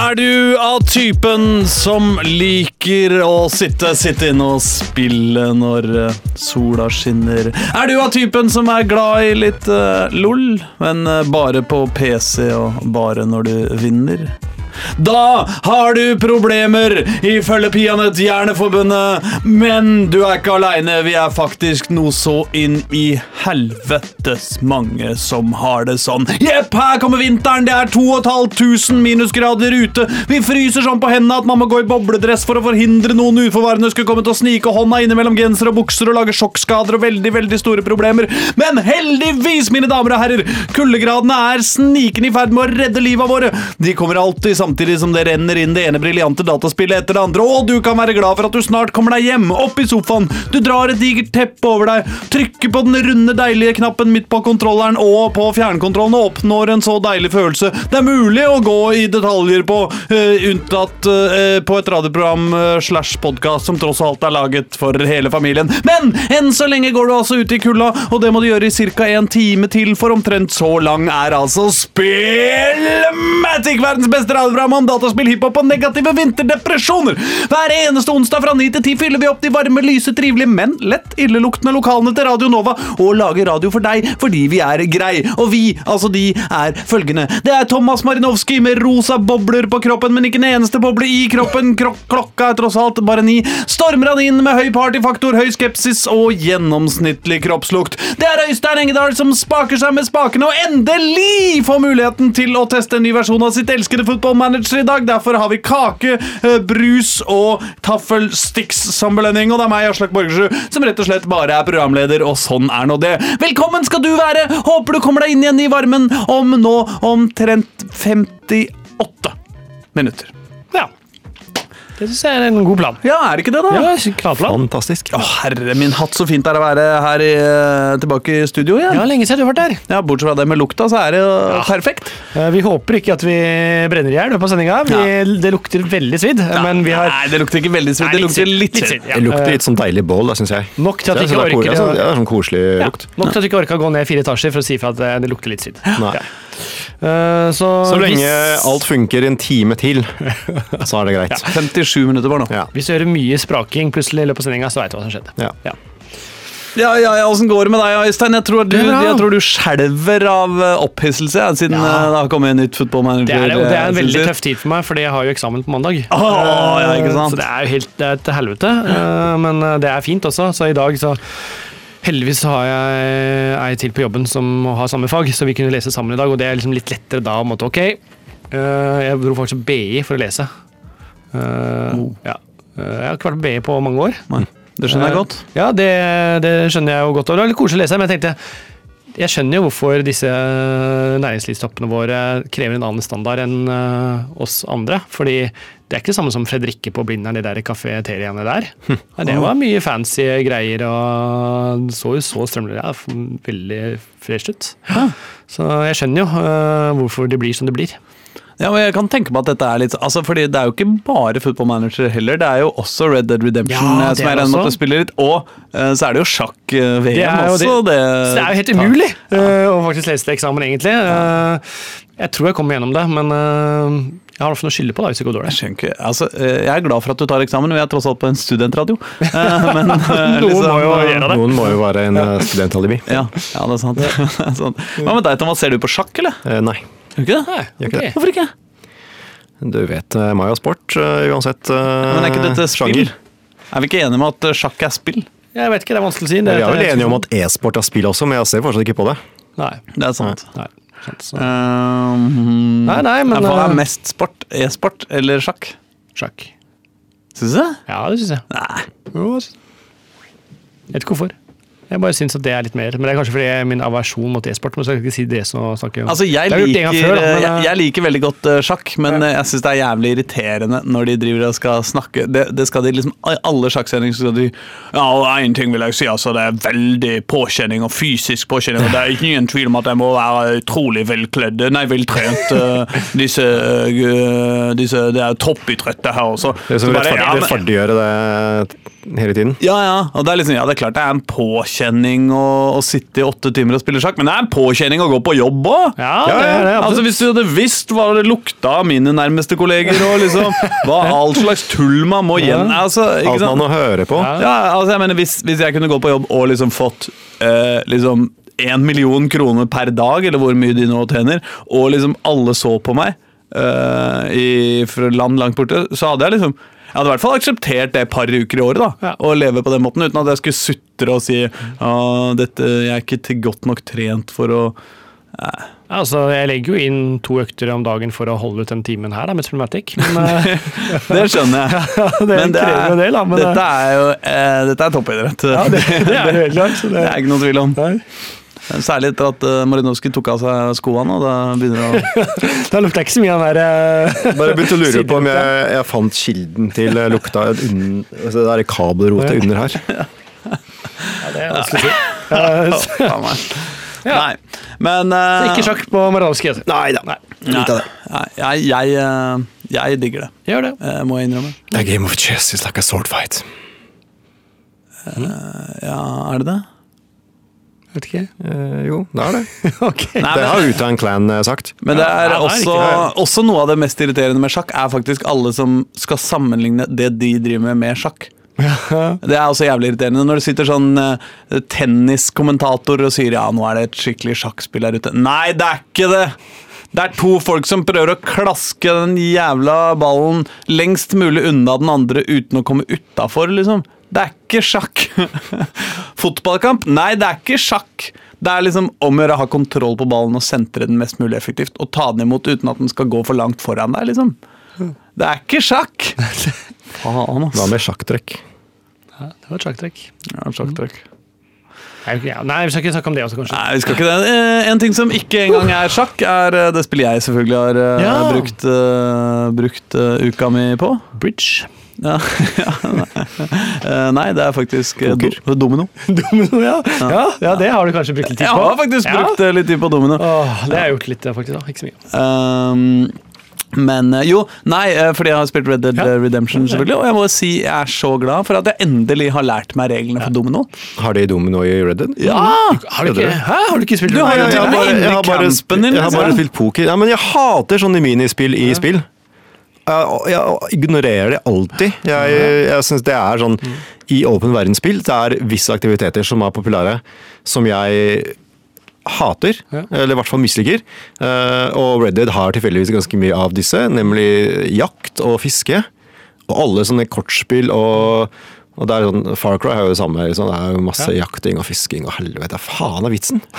Er du av typen som liker å sitte, sitte inne og spille når eh, sola skinner? Er du av typen som er glad i litt uh, LOL, men eh, bare på PC og bare når du vinner? Da har du problemer, ifølge Peanøtt Hjerneforbundet. Men du er ikke aleine. Vi er faktisk noe så inn i helvetes mange som har det sånn. Jepp, her kommer vinteren. Det er 2500 minusgrader ute. Vi fryser sånn på hendene at man må gå i bobledress for å forhindre noen uforvarende skulle komme til å snike hånda innimellom genser og bukser og lage sjokkskader og veldig, veldig store problemer. Men heldigvis, mine damer og herrer, kuldegradene er snikende i ferd med å redde livet våre. De kommer alltid samtidig som det renner inn det ene briljante dataspillet etter det andre, og du kan være glad for at du snart kommer deg hjem, opp i sofaen, du drar et digert teppe over deg, trykker på den runde, deilige knappen midt på kontrolleren og på fjernkontrollen og oppnår en så deilig følelse. Det er mulig å gå i detaljer på, uh, unntatt uh, på et radioprogram uh, slash podkast som tross alt er laget for hele familien. Men enn så lenge går du altså ut i kulda, og det må du gjøre i ca. en time til, for omtrent så lang er altså Spillmatic, verdens beste radioprogram om dataspill, hiphop og negative vinterdepresjoner. Hver eneste onsdag fra 9 til 10 fyller vi opp de varme, lyse, trivelige, men lett illeluktende lokalene til Radio Nova og lager radio for deg fordi vi er grei. Og vi, altså de, er følgende. Det er Thomas Marinovskij med rosa bobler på kroppen, men ikke en eneste boble i kroppen. Krok klokka er tross alt bare ni. Stormer han inn med høy partyfaktor, høy skepsis og gjennomsnittlig kroppslukt. Det er Øystein Engedal som spaker seg med spakene og endelig får muligheten til å teste en ny versjon av sitt elskede fotballmanager i dag. Derfor har vi kake, eh, brus og taffelsticks som belønning. Og det er meg, Aslak Borgersrud, som rett og slett bare er programleder, og sånn er nå det. Velkommen skal du være! Håper du kommer deg inn igjen i varmen om nå omtrent 58 minutter. Ja. Det syns jeg er en god plan. Ja, er det ikke det, da? Ja, knallplan. Fantastisk. Å, herre min hatt, så fint det er å være her i, eh, tilbake i studio igjen. Ja, lenge siden du har vært der. Ja, Bortsett fra det med lukta, så er det jo perfekt. Eh, Vi håper ikke at vi brenner i hjel på sendinga. Ja. Det lukter veldig svidd, men vi har Nei, det lukter ikke veldig svidd. Det lukter litt litt svidd. ja. Det lukter litt sånn deilig bål, da, syns jeg. Nok til at du vi ikke sånn, orker det er sånn, sånn koselig lukt. Nok til at vi ikke orker å gå ned fire etasjer for å si ifra at eh, det lukter litt svidd. Nei. Ja. Eh, Så, Så lenge hvis, alt funker en time til, så er det greit. 57 minutter bare nå. Ja. hvis du hører mye spraking plutselig i løpet av sendinga, så veit du hva som skjedde. Ja. Ja. Ja, ja, ja, Åssen går det med deg, Øystein? Jeg tror du, jeg tror du skjelver av eh, opphisselse siden Ja. eh, det har kommet en nytt footballmanager. Det er, det, og det er en veldig tøff tid for meg, fordi jeg har jo eksamen på mandag. Åh, ja, ikke sant? Så det er jo helt til helvete. Men det er fint også, så i dag så Heldigvis har jeg ei til på jobben som har samme fag, så vi kunne lese sammen i dag. Og det er liksom litt lettere da. Måtte, ok, eh, Jeg dro faktisk på BI for å lese. Uh, ja. Eh, Jeg har ikke vært på BI på mange år. Nei, det skjønner jeg godt. Ja, det, det skjønner jeg jo godt. Og det var litt koselig å lese, men jeg tenkte jeg skjønner jo hvorfor disse næringslivstoppene våre krever en annen standard enn eh, oss andre. Fordi det er ikke det samme som Fredrikke på Blindern, de der kafeteriaene der. Det var mye fancy greier og det så jo så strømlig ja, veldig fresh ut. Så jeg skjønner jo eh, hvorfor det blir som det blir. Ja, men jeg kan tenke meg at dette er litt altså, fordi Det er jo ikke bare Football Manager heller, det er jo også Red Dead Redemption Ja, eh, som er jeg regner med at du spiller litt. Og uh, så er det jo sjakk-VM Det er også. det- Det, Så det er jo helt umulig eh, å faktisk lese til eksamen, egentlig. Eh, jeg tror jeg kommer gjennom det, men eh, jeg har noe å skylde på da, hvis det går Jeg dårlig. ikke, altså, eh, jeg er glad for at du tar eksamen, vi er tross alt på en studentradio. Eh, Men, noen, Noen må jo gjøre det. Noen må jo være en eh, studentalibi. Ja, ja, det er sant. Er. Hva med deg, Thomas? Ser du på sjakk, eller? Eh, Nei. Gjør ikke det? Nei, okay. ikke det. Hvorfor ikke? Du vet eh, meg og sport, eh, uansett eh, Men er ikke dette spill? sjanger. Er vi ikke enige om at sjakk er spill? Jeg vet ikke, det er vanskelig å si. Vi er vel enige om at e-sport er spill også, men jeg ser fortsatt ikke på det. Nei. Det er sant. nei. sant, Um, Nei, nei, men, Hva er mest sport? E-sport eller sjakk? Sjakk. Syns du det? Ja, det syns jeg. Nei. Jo, jeg Vet ikke hvorfor. Jeg bare syns at det er litt mer. Men det er kanskje fordi jeg er min aversjon mot e-sport. Men så skal jeg ikke si det som snakker om Altså, jeg jeg liker, før, da, men, jeg, jeg liker veldig godt eh, sjakk, men ja. jeg syns det er jævlig irriterende når de driver og skal snakke Det, det skal de liksom alle sjakksendinger skal de Ja, og én ting vil jeg si, altså. Det er veldig påkjenning og fysisk påkjenning. Og det er ingen tvil om at jeg må være utrolig velkledd, nei, veltrent. eh, disse, eh, disse Det er toppidrett, det her også. Det er Så som bare, ja, men- rettferdiggjøre det hele tiden. ja, ja, og det er liksom, ja, det er klart det er en påkjenning å, å sitte i åtte timer og spille sjakk, men det er en påkjenning å gå på jobb òg! Ja, Ja, ja. Altså. Hvis du hadde visst hva det lukta av mine nærmeste kolleger, og liksom hva all slags tull man må gjennom altså, ikke Alt sant? må høre på. Ja. Ja, altså jeg mener hvis, hvis jeg kunne gå på jobb og liksom fått eh, liksom én million kroner per dag, eller hvor mye de nå tjener, og liksom alle så på meg eh, i, fra land langt borte, så hadde jeg liksom jeg hadde i hvert fall akseptert det et par uker i året. da, Ja. Å leve på den måten, uten at jeg skulle sutre og si at jeg er ikke til godt nok trent for å Ja, altså, jeg legger jo inn to økter om dagen for å holde ut den timen her da, med Problematic. Men eh, Det skjønner jeg. det Men det er, del, da. Men, dette eh, er jo eh, dette er toppidrett. ja, det, det er helt klart. Det det, er ikke noe tvil om. Nei. Særlig etter at uh, Marinowski tok av seg skoene. og Da begynner det å Da jeg ikke så mye av den der uh, Bare begynte å lure på om jeg, jeg fant kilden til eh, lukta un, altså det der kabelrotet under her. Ja, det er vanskelig å si. Eh. Ja. Nei, men uh, Ikke sjakk på Maranowski. Altså. Nei da. Nei. Nei, nei, jeg, jeg, eh, jeg digger det, Gjør det. Uh, må jeg innrømme. A game of chess is like a sword fight. Ja, er det det? Vet ikke. Eh, jo, det er det. okay. Nei, Det har Utan Clan eh, sagt. men det er Ja, nei, også, ikke det. også noe av det mest irriterende med sjakk, er faktisk alle som skal sammenligne det de driver med, med sjakk. Det er også jævlig irriterende når det sitter sånn uh, tenniskommentator og sier ja, nå er det et skikkelig sjakkspill her ute. Nei, det er ikke det! Det er to folk som prøver å klaske den jævla ballen lengst mulig unna den andre uten å komme utafor, liksom. Det er ikke sjakk. Fotballkamp? Nei, det er ikke sjakk. Det er liksom om å gjøre å ha kontroll på ballen og sentre den mest mulig effektivt. Og ta den imot uten at den skal gå for langt foran deg, liksom. Det er ikke sjakk! Faen, ass. Hva med sjakktrekk? Ja, det var et sjakktrekk. Ja, sjakktrekk. Nei, ja. Nei, vi skal ikke snakke om det også, kanskje. Nei, vi skal ikke det. Eh, En ting som ikke engang er sjakk, er eh, det spillet jeg selvfølgelig har eh, Ja. brukt, brukt uka mi på. Bridge. Ja, ja, nei. Eh, det er faktisk eh, Poker. do, domino. Domino, ja. ja. Ja, det har du kanskje brukt litt tid på? Jeg har faktisk brukt eh, litt tid på domino. Åh, det har jeg gjort litt, faktisk. da. Ikke så mye. Um, men eh, jo, nei, eh, fordi jeg har spilt Red Dead Ja. Redemption, selvfølgelig. Og jeg må si jeg er så glad for at jeg endelig har lært meg reglene for domino. Har de domino i Red Dead? Ja! Har du ikke, hæ? Har du ikke spilt Du har jeg, jeg, jeg, bare, jeg har bare, din, jeg har bare spilt poker. Ja, men jeg hater sånne minispill i spill. Jeg, jeg ignorerer det alltid. Jeg, jeg synes det er sånn I åpen verdensspill det er visse aktiviteter som er populære, som jeg hater, Ja. eller i hvert fall misliker. Eh, og Red Dead har tilfeldigvis ganske mye av disse, nemlig jakt og fiske. Og alle sånne kortspill og, og det er sånn, Far Cry er jo det samme. Liksom. Det er jo masse jakting og fisking og helvete. Faen er vitsen!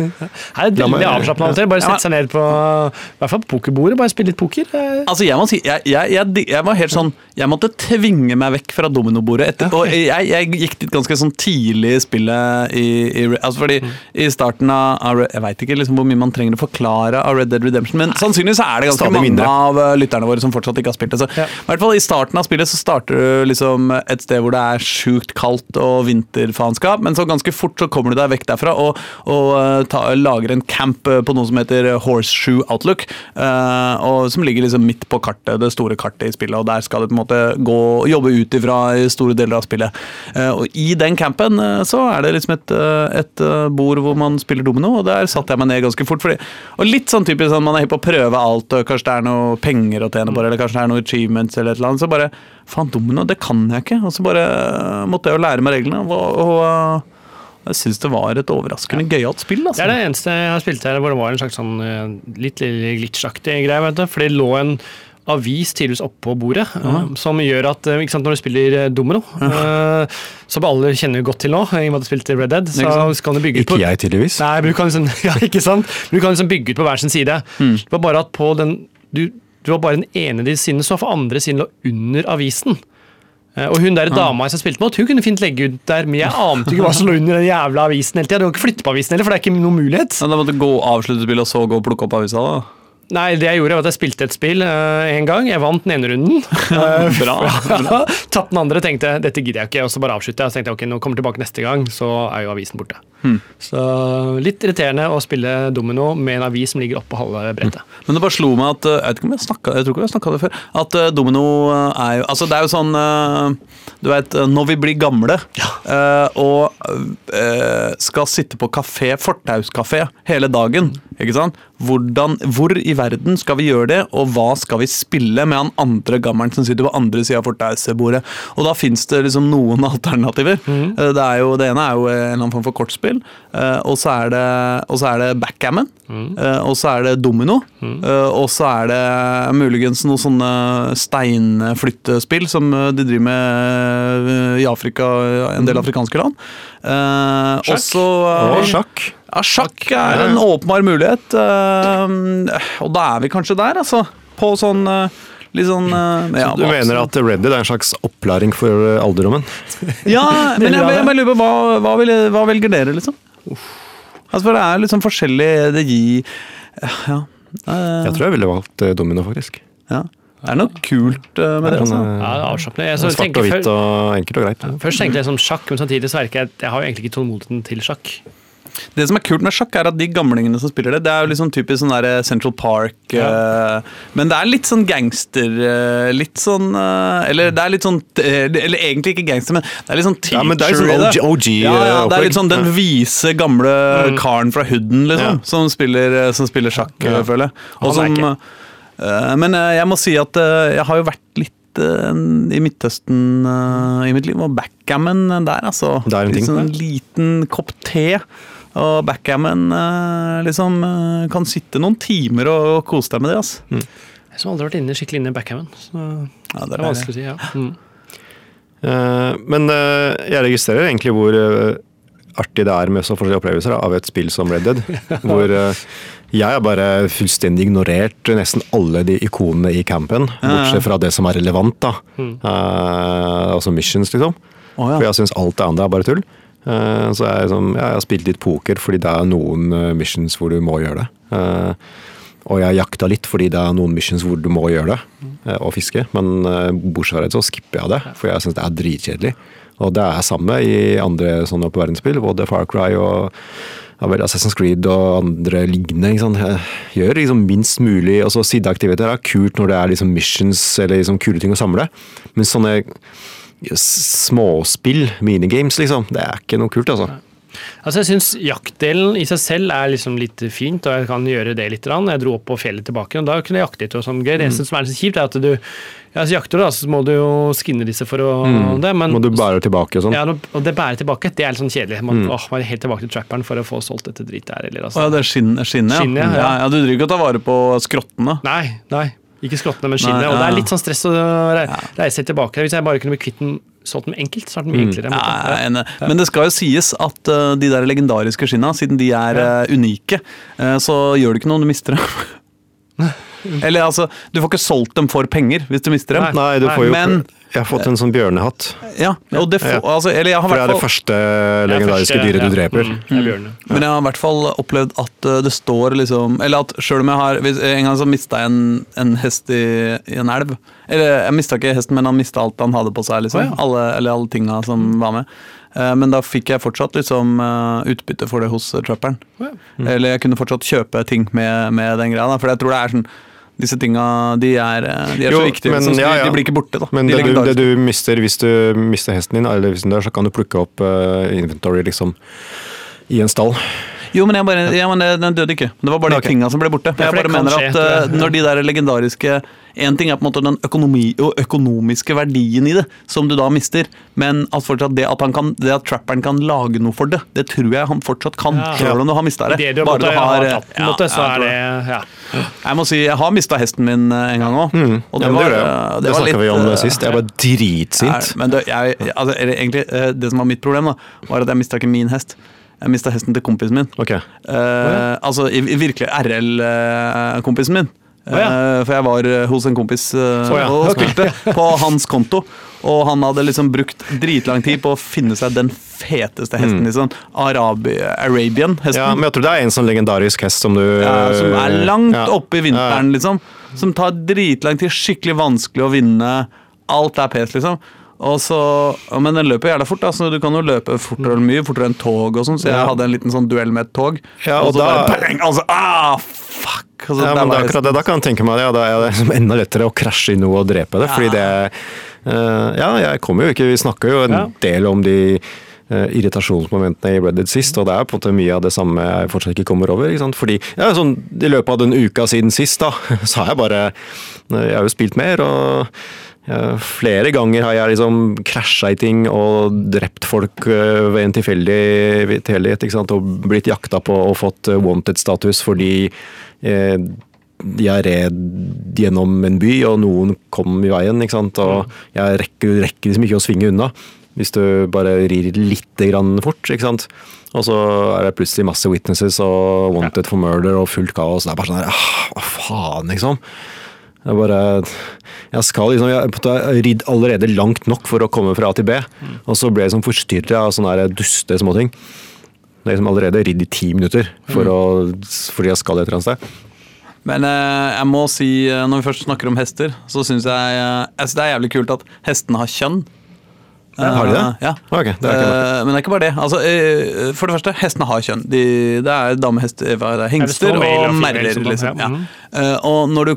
Her er det veldig avslappende av og til. Bare Ja. sette seg ned på i hvert fall på pokerbordet, bare spille litt poker. Eh, Altså, jeg må si, jeg, jeg, jeg, jeg var helt sånn Jeg måtte tvinge meg vekk fra dominobordet. Etter, og jeg, jeg gikk dit ganske sånn tidlig i spillet. I, i, altså fordi I starten av, Jeg veit ikke liksom hvor mye man trenger å forklare av Red Dead Redemption, men sannsynligvis er det ganske Stadig mange av eh, lytterne våre som fortsatt ikke har spilt det. Så, Ja. i hvert fall I starten av spillet så starter du liksom et sted hvor det er sjukt kaldt og vinterfaenskap, men så ganske fort så kommer du deg vekk derfra og, og eh, ta, lager en camp eh, på noe som heter Horseshoe Outlook, eh, og som ligger liksom midt på kartet, det store kartet i spillet, og der skal du på en måte gå jobbe ut ifra i store deler av spillet. Eh, og I den campen eh, så er det liksom et, eh, et eh, bord hvor man spiller domino, og der satte jeg meg ned ganske fort. Fordi, og litt sånn typisk sånn man er hypp på å prøve alt, og kanskje det er noe penger å tjene på det, eller kanskje det er noe achievements eller et eller annet, så bare faen, domino, det kan jeg ikke. Og så bare eh, måtte jeg jo lære meg reglene. Og, og eh, jeg syns det var et overraskende gøyalt spill. Det Altså. er det eneste jeg har spilt her hvor det var en slags sånn eh, litt lille glitchaktig greie. vet du. For det lå en avis tydeligvis oppå bordet, eh, som gjør at ikke sant, når du spiller eh, domino, eh, som alle kjenner godt til nå, i og med at du spilte Red Dead, så skal du bygge ut på... Ikke jeg, tydeligvis. Nei, men du kan liksom, ja, ikke sant? Men Du kan liksom bygge ut på hver sin side. Det var bare at på den du, du var bare den ene de sidene, så for andre siden lå under avisen. Eh, Og hun der dama jeg spilte mot, hun kunne fint legge ut der, men jeg ante ikke hva som lå under den jævla avisen hele tida. Du kan ikke flytte på avisen heller, for det er ikke noen mulighet. Men da måtte du gå avslutte spillet og så gå og plukke opp avisa? da Nei, det jeg gjorde var at jeg spilte et spill én en gang. Jeg vant den ene runden. Eh, Bra. Tatt den andre, tenkte dette gidder jeg ikke, og så bare avslutter jeg. Så tenkte jeg ok, nå kommer jeg tilbake neste gang, så er jo avisen borte. Så litt irriterende å spille domino med en avis som ligger oppå halve brettet. Men det bare slo meg at eh, Jeg vet ikke snakket, jeg tror ikke jeg snakka det før. At eh, domino eh, er jo Altså, det er jo sånn eh, Du eh, når vi blir gamle eh, og eh, skal sitte på kafé, fortauskafé, hele dagen, ikke sant? Hvordan, hvor i verden skal vi gjøre det, og hva skal vi spille med han andre gammelen som sitter på andre sida av fortausbordet? Og da fins det liksom noen alternativer. Mm. Det, er jo, det ene er jo en eller annen form for kortspill, eh, og så er det, og så er det backgammon, Mm. og så er det domino, mm. og så er det muligens noen sånne steinflyttespill som de driver med i Afrika, en del afrikanske land. Sjakk. Også, Og sjakk. Ja, sjakk er en åpenbar mulighet, eh, og da er vi kanskje der, altså. På sånn eh, litt sånn ja, så Du mener at Reddit er en slags opplæring for eh, alderdommen? Ja, men jeg, jeg, jeg lurer på hva, hva, vil, hva velger dere, liksom? Altså, for det er liksom forskjellig Det gir Ja. eh, Jeg tror jeg ville valgt eh, domino, faktisk. ja. Det er noe kult eh, med det. Sånn, Altså. eh, Ja, det er avslappende. Jeg så Svart tenker og hvitt og enkelt og greit. Først tenkte jeg som sjakk, men samtidig så jeg at jeg har jo egentlig ikke tålmodigheten til sjakk. Det som er kult med sjakk, er at de gamlingene som spiller det, det er jo liksom typisk sånn der Central Park eh, Men det er litt sånn gangster uh, Litt sånn uh, Eller det er litt sånn eh, Eller egentlig ikke gangster, men det er litt sånn teacher Ja, men det er sånn. OG OG, Ja, ja, det er litt sånn den vise, gamle karen fra hooden, liksom, Ja. som, spiller, eh, som spiller sjakk, Ja. eh, føler jeg. Og som, eh, men eh, jeg må si at eh, jeg har jo vært litt eh, i Midtøsten uh, i mitt liv, og backgammon der, altså. Det er en ting. Sånn en liten kopp te. Og backgammon eh, liksom eh, kan sitte noen timer og kose deg med det. altså. Jeg som aldri har vært inne skikkelig inne i backgammon. Så Ja, det er vanskelig å si, ja. Mm. Eh, Men jeg registrerer egentlig hvor artig det er med så forskjellige opplevelser da, av et spill som Red Dead. hvor jeg har bare fullstendig ignorert nesten alle de ikonene i campen, bortsett fra det som er relevant. da. Eh, altså missions, liksom. Oh, ja. For jeg syns alt det andre er bare tull. Eh, så jeg, liksom, jeg har spilt litt poker fordi det er noen eh, missions hvor du må gjøre det. Eh, og jeg jakta litt fordi det er noen missions hvor du må gjøre det, og fiske. Men bortsett fra det så skipper jeg det, for jeg syns det er dritkjedelig. Og det er samme i andre sånne oppbevaringsspill, både Far Cry og ja, vel, Assassin's Creed og andre lignende. Liksom. Gjør liksom minst mulig altså Sideaktiviteter er kult når det er liksom missions eller liksom kule ting å samle, men sånne småspill, minigames, liksom, det er ikke noe kult, altså. Altså, jeg syns jaktdelen i seg selv er liksom litt fint, og jeg kan gjøre det litt. Jeg dro opp på fjellet tilbake, og da kunne jeg jakte litt. og sånn gøy. Det eneste som er litt kjipt, er at du ja, så jakter du, da, så må du jo skinne disse for å det, men Må du bære tilbake og sånn. ja, og det bærer tilbake, det er litt sånn kjedelig. Man, åh, man er helt tilbake til trapperen for å få solgt dette dritet her. Eller, Å altså. ja, det er skinn, skinnet, ja. Ja. ja. ja. Du driver ikke og tar vare på skrottene. Nei, nei. Ikke skrottene, men skinnet. Nei, Og det er litt sånn stress å re reise tilbake. Hvis jeg bare kunne bli kvitt den solgt den enkelt, så er den mye enklere. Ja, jeg er. Men det skal jo sies at uh, de der legendariske skinna, siden de er uh, unike, uh, så gjør det ikke noe om du mister dem. Eller altså, du får ikke solgt dem for penger hvis du mister dem. Nei. Du får jo Men- Jeg har fått en sånn bjørnehatt. Ja, og det får, Ja. altså, eller jeg har For det er det første legendariske dyret du dreper. Mm, er. Men jeg har i hvert fall opplevd at eh, det står liksom Eller at sjøl om jeg har hvis, En gang så mista jeg en, en hest i, i en elv. Eller jeg mista ikke hesten, men han mista alt han hadde på seg. liksom Oh, ja. alle, Eller alle tinga som var med. Eh, Men da fikk jeg fortsatt liksom eh, utbytte for det hos trapperen. Oh, ja. Eller jeg kunne fortsatt kjøpe ting med, med den greia. For jeg tror det er sånn Disse tinga de er, eh, de er Jo, så viktige. men så ja, ja. de blir ikke borte. da Men de det du, det du mister hvis du mister hesten din, eller hvis den dør, så kan du plukke opp uh, inventory liksom i en stall. Jo, men, bare, ja, men den døde ikke. Det var bare de okay. tinga som ble borte. Jeg bare mener at uh, når de der legendariske En ting er på en måte den økonomi, og økonomiske verdien i det, som du da mister, men at fortsatt det at, han kan, det at trapperen kan lage noe for det, det tror jeg han fortsatt kan, Ja. selv om du har mista det. Det du Bare måtte, du har ja, tatt, ja, så jeg er det ja. Jeg må si, jeg har mista hesten min eh, en gang òg. Mm. Og ja, det men var, det, det, eh, det, snakka vi om eh, sist. Jeg var dritsint. Men det, jeg, altså, egentlig, eh, det som var mitt problem, da, var at jeg mista ikke min hest. Jeg mista hesten til kompisen min. Ok. Eh, altså i, i virkelig RL-kompisen min. Ja. Eh, For jeg var eh, hos en kompis oh, ja. og spilte okay. på hans konto. Og han hadde liksom brukt dritlang tid på å finne seg den feteste hesten. liksom Arabi Arabian-hesten. Ja, men jeg tror det er en sånn legendarisk hest som du Ja, som er langt Ja. oppe i vinteren, liksom. Som tar dritlang tid, skikkelig vanskelig å vinne. Alt er pes, liksom. Og så, men den løper jævla fort, da, så du kan jo løpe fortere eller mye fortere enn tog. og sånn, Så jeg Ja. hadde en liten sånn duell med et tog. Ja, og og så da- bare bang! Altså, ah, fuck! Altså, Ja, men det er akkurat det. Da kan jeg tenke meg det. Ja, da er det liksom enda lettere å krasje i noe og drepe det. Fordi det uh, Ja, jeg kommer jo ikke Vi snakker jo en Ja. del om de uh, irritasjonsmomentene i Reddit sist, og det er på en måte mye av det samme jeg fortsatt ikke kommer over. ikke sant? Fordi ja, sånn, I løpet av den uka siden sist, da, så har jeg bare Jeg har jo spilt mer, og ja, flere ganger har jeg liksom krasja i ting og drept folk eh, ved en tilfeldig tilfeldighet. ikke sant? Og blitt jakta på og fått eh, wanted-status fordi eh, jeg red gjennom en by, og noen kom i veien. ikke sant? Og jeg rekker, rekker liksom ikke å svinge unna hvis du bare rir litt grann fort. ikke sant? Og så er det plutselig masse witnesses og wanted for murder og fullt kaos. Det er bare sånn her, ah, faen, liksom? Jeg bare Jeg skal liksom Jeg ridd allerede langt nok for å komme fra A til B, og så ble jeg liksom forstyrra av sånne duste småting. Jeg har liksom allerede ridd i ti minutter for å, fordi jeg skal et eller annet sted. Men eh, jeg må si, eh, når vi først snakker om hester, så syns jeg, eh, jeg synes det er jævlig kult at hestene har kjønn. Ja, har de det? Eh, Ja. Okay, det er ikke Eh, men det er ikke bare det. Altså, eh, for det første, hestene har kjønn. De, det er damehester, eh, er hengster og og merler. Liksom. ja. Eh, og når du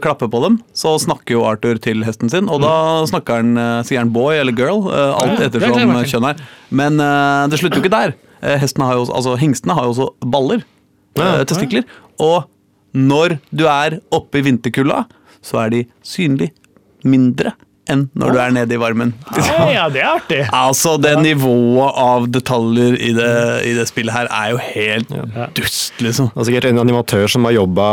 klapper på dem, så snakker jo Arthur til hesten sin, og da snakker han, eh, sier han boy eller girl, eh, alt Mm. Ettersom kjønn er. Men eh, det slutter jo ikke der. Eh, har jo, også- altså, hengstene har jo også baller. Eh, testikler. Og når du er oppe i vinterkulda, så er de synlig mindre enn når du er nede i varmen. Ja, ja, det er artig. Altså, det nivået av detaljer i det, i det spillet her er jo helt dust, liksom. Det er sikkert en animatør som har jobba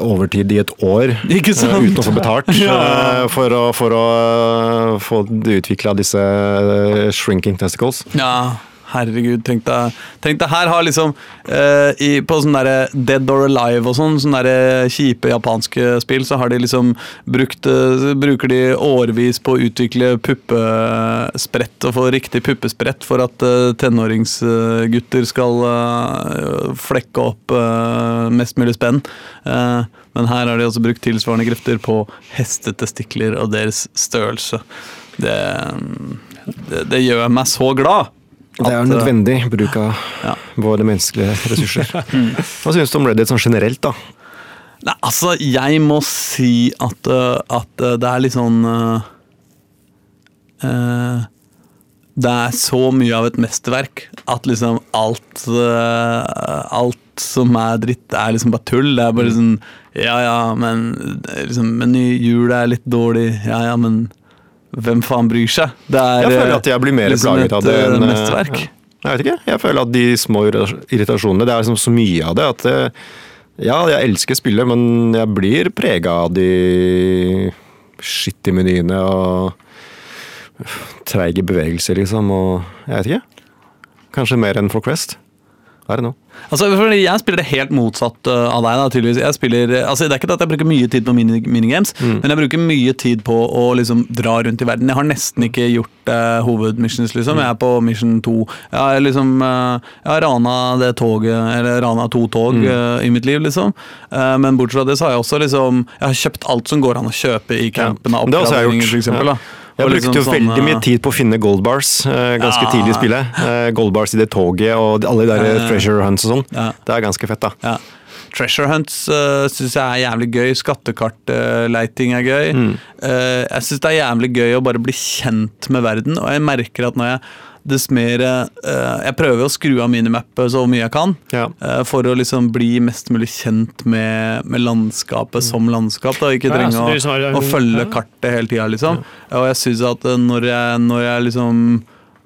overtid i et år Ikke sant? eh, uten å få betalt Ja. eh, for å, for å eh, få utvikla disse eh, shrinking testicles. Ja, herregud, tenk deg, tenk deg her har liksom eh, i, På sånn derre Dead or Alive og sånn, sånne derre kjipe japanske spill, så har de liksom brukt eh, Bruker de årevis på å utvikle puppesprett og få riktig puppesprett for at eh, tenåringsgutter skal eh, flekke opp eh, mest mulig spenn. Eh, men her har de også brukt tilsvarende krefter på hestetestikler og deres størrelse. Det, det, det gjør meg så glad. Det er eh, nødvendig bruk av ja. våre menneskelige ressurser. Hva synes du om Reddit sånn generelt, da? Nei, altså, jeg må si at, øh, at øh, det er litt sånn øh, Det er så mye av et mesterverk at liksom alt uh, Alt som er dritt, er liksom bare tull. Det er bare sånn Ja ja, men liksom, Men hjulet er litt dårlig. Ja ja, men hvem faen bryr seg? Det er Jeg føler øh, at jeg blir mer liksom plaget av det øh, enn eh, mesterverk. Jeg vet ikke. Jeg føler at de små irritasjonene Det er liksom så mye av det at Ja, jeg elsker spillet, men jeg blir prega av de skittige menyene og treige bevegelser, liksom. Og jeg vet ikke. Kanskje mer enn for Quest. I don't know. Altså, Jeg spiller det helt motsatt uh, av deg. da. Jeg spiller, altså Det er ikke at jeg bruker mye tid på mini, minigames, Mm. men jeg bruker mye tid på å liksom dra rundt i verden. Jeg har nesten ikke gjort uh, hovedmissions, liksom. Mm. Jeg er på mission to. Jeg har liksom uh, Jeg har rana det toget, eller rana to tog Mm. uh, i mitt liv, liksom. Men bortsett fra det så har jeg også liksom Jeg har kjøpt alt som går an å kjøpe i campene. Ja. Det har også jeg gjort. for eksempel, Ja. da. Jeg brukte liksom jo sånn, veldig mye uh, tid på å finne gold bars eh, ganske Ja. tidlig i spillet. Eh, gold bars i det toget og alle de der treasure hunts og sånn. Ja. Det er ganske fett, da. Ja. Treasure hunts uh, syns jeg er jævlig gøy. Skattekartleiting er gøy. Mm. Uh, jeg syns det er jævlig gøy å bare bli kjent med verden, og jeg merker at når jeg dess mer eh, Jeg prøver å skru av minimappet så mye jeg kan, Ja. eh, for å liksom bli mest mulig kjent med, med landskapet som landskap. Da. Ikke Ja, trenge så å, å følge kartet hele tida, liksom. Og jeg syns at eh, når jeg, når jeg liksom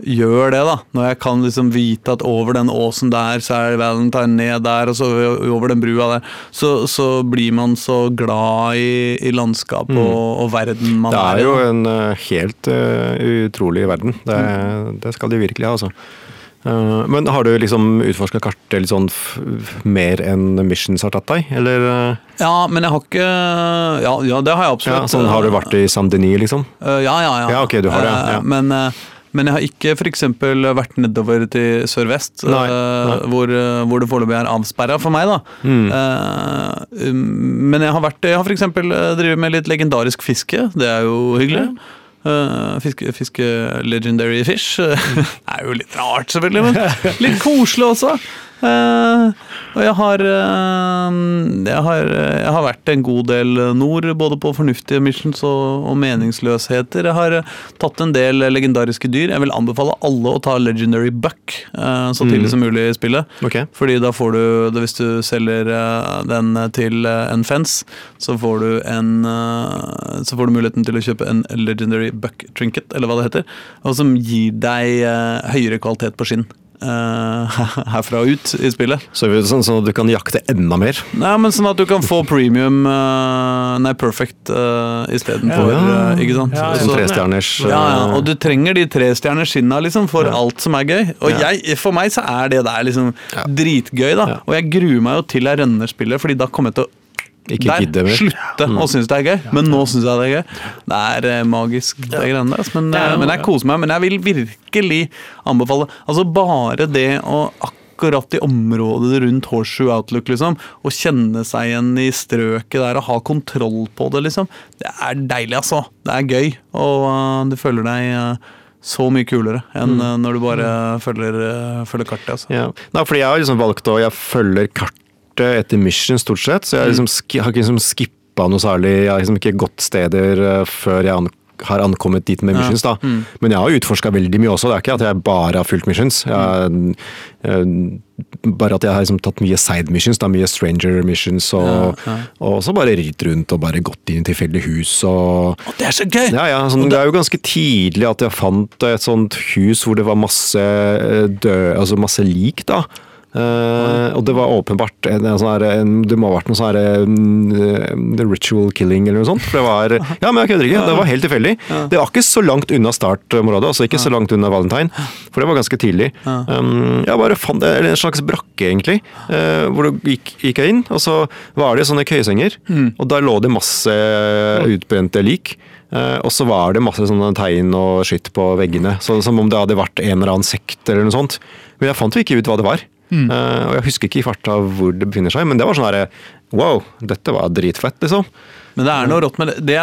gjør det, da. Når jeg kan liksom vite at over den åsen der, så er Valentine ned der, og så over den brua der, så, så blir man så glad i, i landskapet og, og verden man er i. Det er jo en helt uh, utrolig verden. Det, det skal de virkelig ha, altså. Uh, men har du liksom utforska kartet litt sånn mer enn Missions har tatt deg, eller? Ja, men jeg har ikke Ja, ja det har jeg absolutt. Ja, sånn, har du vært i Saint-Denis, liksom? Uh, ja, ja, ja. Ja, ok, du har det, ja. Eh, Men, eh, men jeg har ikke f.eks. vært nedover til sørvest, Nei, eh, nei. Hvor, eh, hvor det foreløpig er avsperra for meg. da. Mm. Eh, um, men jeg har vært Jeg har f.eks. drevet med litt legendarisk fiske. Det er jo hyggelig. Uh, fiske, fiske legendary fish. det er jo litt rart, selvfølgelig, men litt koselig også. Eh, og jeg har, eh, jeg har Jeg har vært en god del nord, både på fornuftige missions og, og meningsløsheter. Jeg har tatt en del legendariske dyr. Jeg vil anbefale alle å ta legendary buck eh, så tidlig som mulig i spillet. Okay. Fordi da får du, hvis du selger eh, den til en fence, så får du en Så får du muligheten til å kjøpe en legendary buck trinket, eller hva det heter, og som gir deg høyere kvalitet på skinn. Eh, herfra og ut i spillet. Så sånn, sånn at du kan jakte enda mer? Nei, men Sånn at du kan få premium eh, Nei, perfect uh, istedenfor. Ja. uh, ikke sant? Ja, ja. Trestjerners ja, ja, eh, og du trenger de tre stjerners skinna liksom, for Ja. alt som er gøy. Og Ja. jeg, for meg så er det der liksom Ja. dritgøy, da. Ja. Og jeg gruer meg jo til jeg rønner spillet, Fordi da kommer jeg til å Ikke der, gidder mer. slutte å synes det er gøy. Men nå syns jeg det er gøy. Det er eh, magisk, det greiene der. altså. Men, Det eh, men jeg koser meg. Men jeg vil virkelig anbefale Altså bare det å akkurat i området rundt Horseshoe Outlook, liksom, å kjenne seg igjen i strøket der og ha kontroll på det, liksom. Det er deilig, altså. Det er gøy. Og uh, du føler deg uh, så mye kulere enn eh, når du bare følger, eh, følger kartet. altså. Ja. Nei, fordi jeg har liksom valgt å Jeg følger kartet etter mission, stort sett. Så jeg liksom, har ikke liksom skippa noe særlig. Jeg har liksom ikke gått steder eh, før jeg har ankommet dit med missions. da. Men jeg har utforska veldig mye også. Det er ikke at jeg bare har fulgt missions. Jeg, jeg, bare at jeg har liksom tatt mye side missions, da, mye stranger missions. Og, Ja, ja. og så bare ridd rundt og bare gått inn i tilfeldige hus. og og, det er så gøy! ja, ja, sånn, det er jo ganske tidlig at jeg fant et sånt hus hvor det var masse eh, død, altså masse lik, da. Eh, og det var åpenbart en, en sånn her, en, Det må ha vært noe sånn her um, ritual killing eller noe sånt. For det var Ja, men jeg kødder ikke. Det var helt tilfeldig. Det var ikke så langt unna startområdet, altså ikke så langt unna Valentine. For det var ganske tidlig. Um, jeg bare fant det, eller en slags brakke, egentlig. Uh, hvor du gikk, gikk jeg inn, og så var det sånne køyesenger. Og der lå det masse utbrente lik. Uh, og så var det masse sånne tegn og skitt på veggene, så, som om det hadde vært en eller annen sekt eller noe sånt. Men jeg fant jo ikke ut hva det var. Eh, og jeg husker ikke i farta hvor det befinner seg, men det var sånn herre Wow, dette var dritfett, liksom. Men det er noe rått med det. det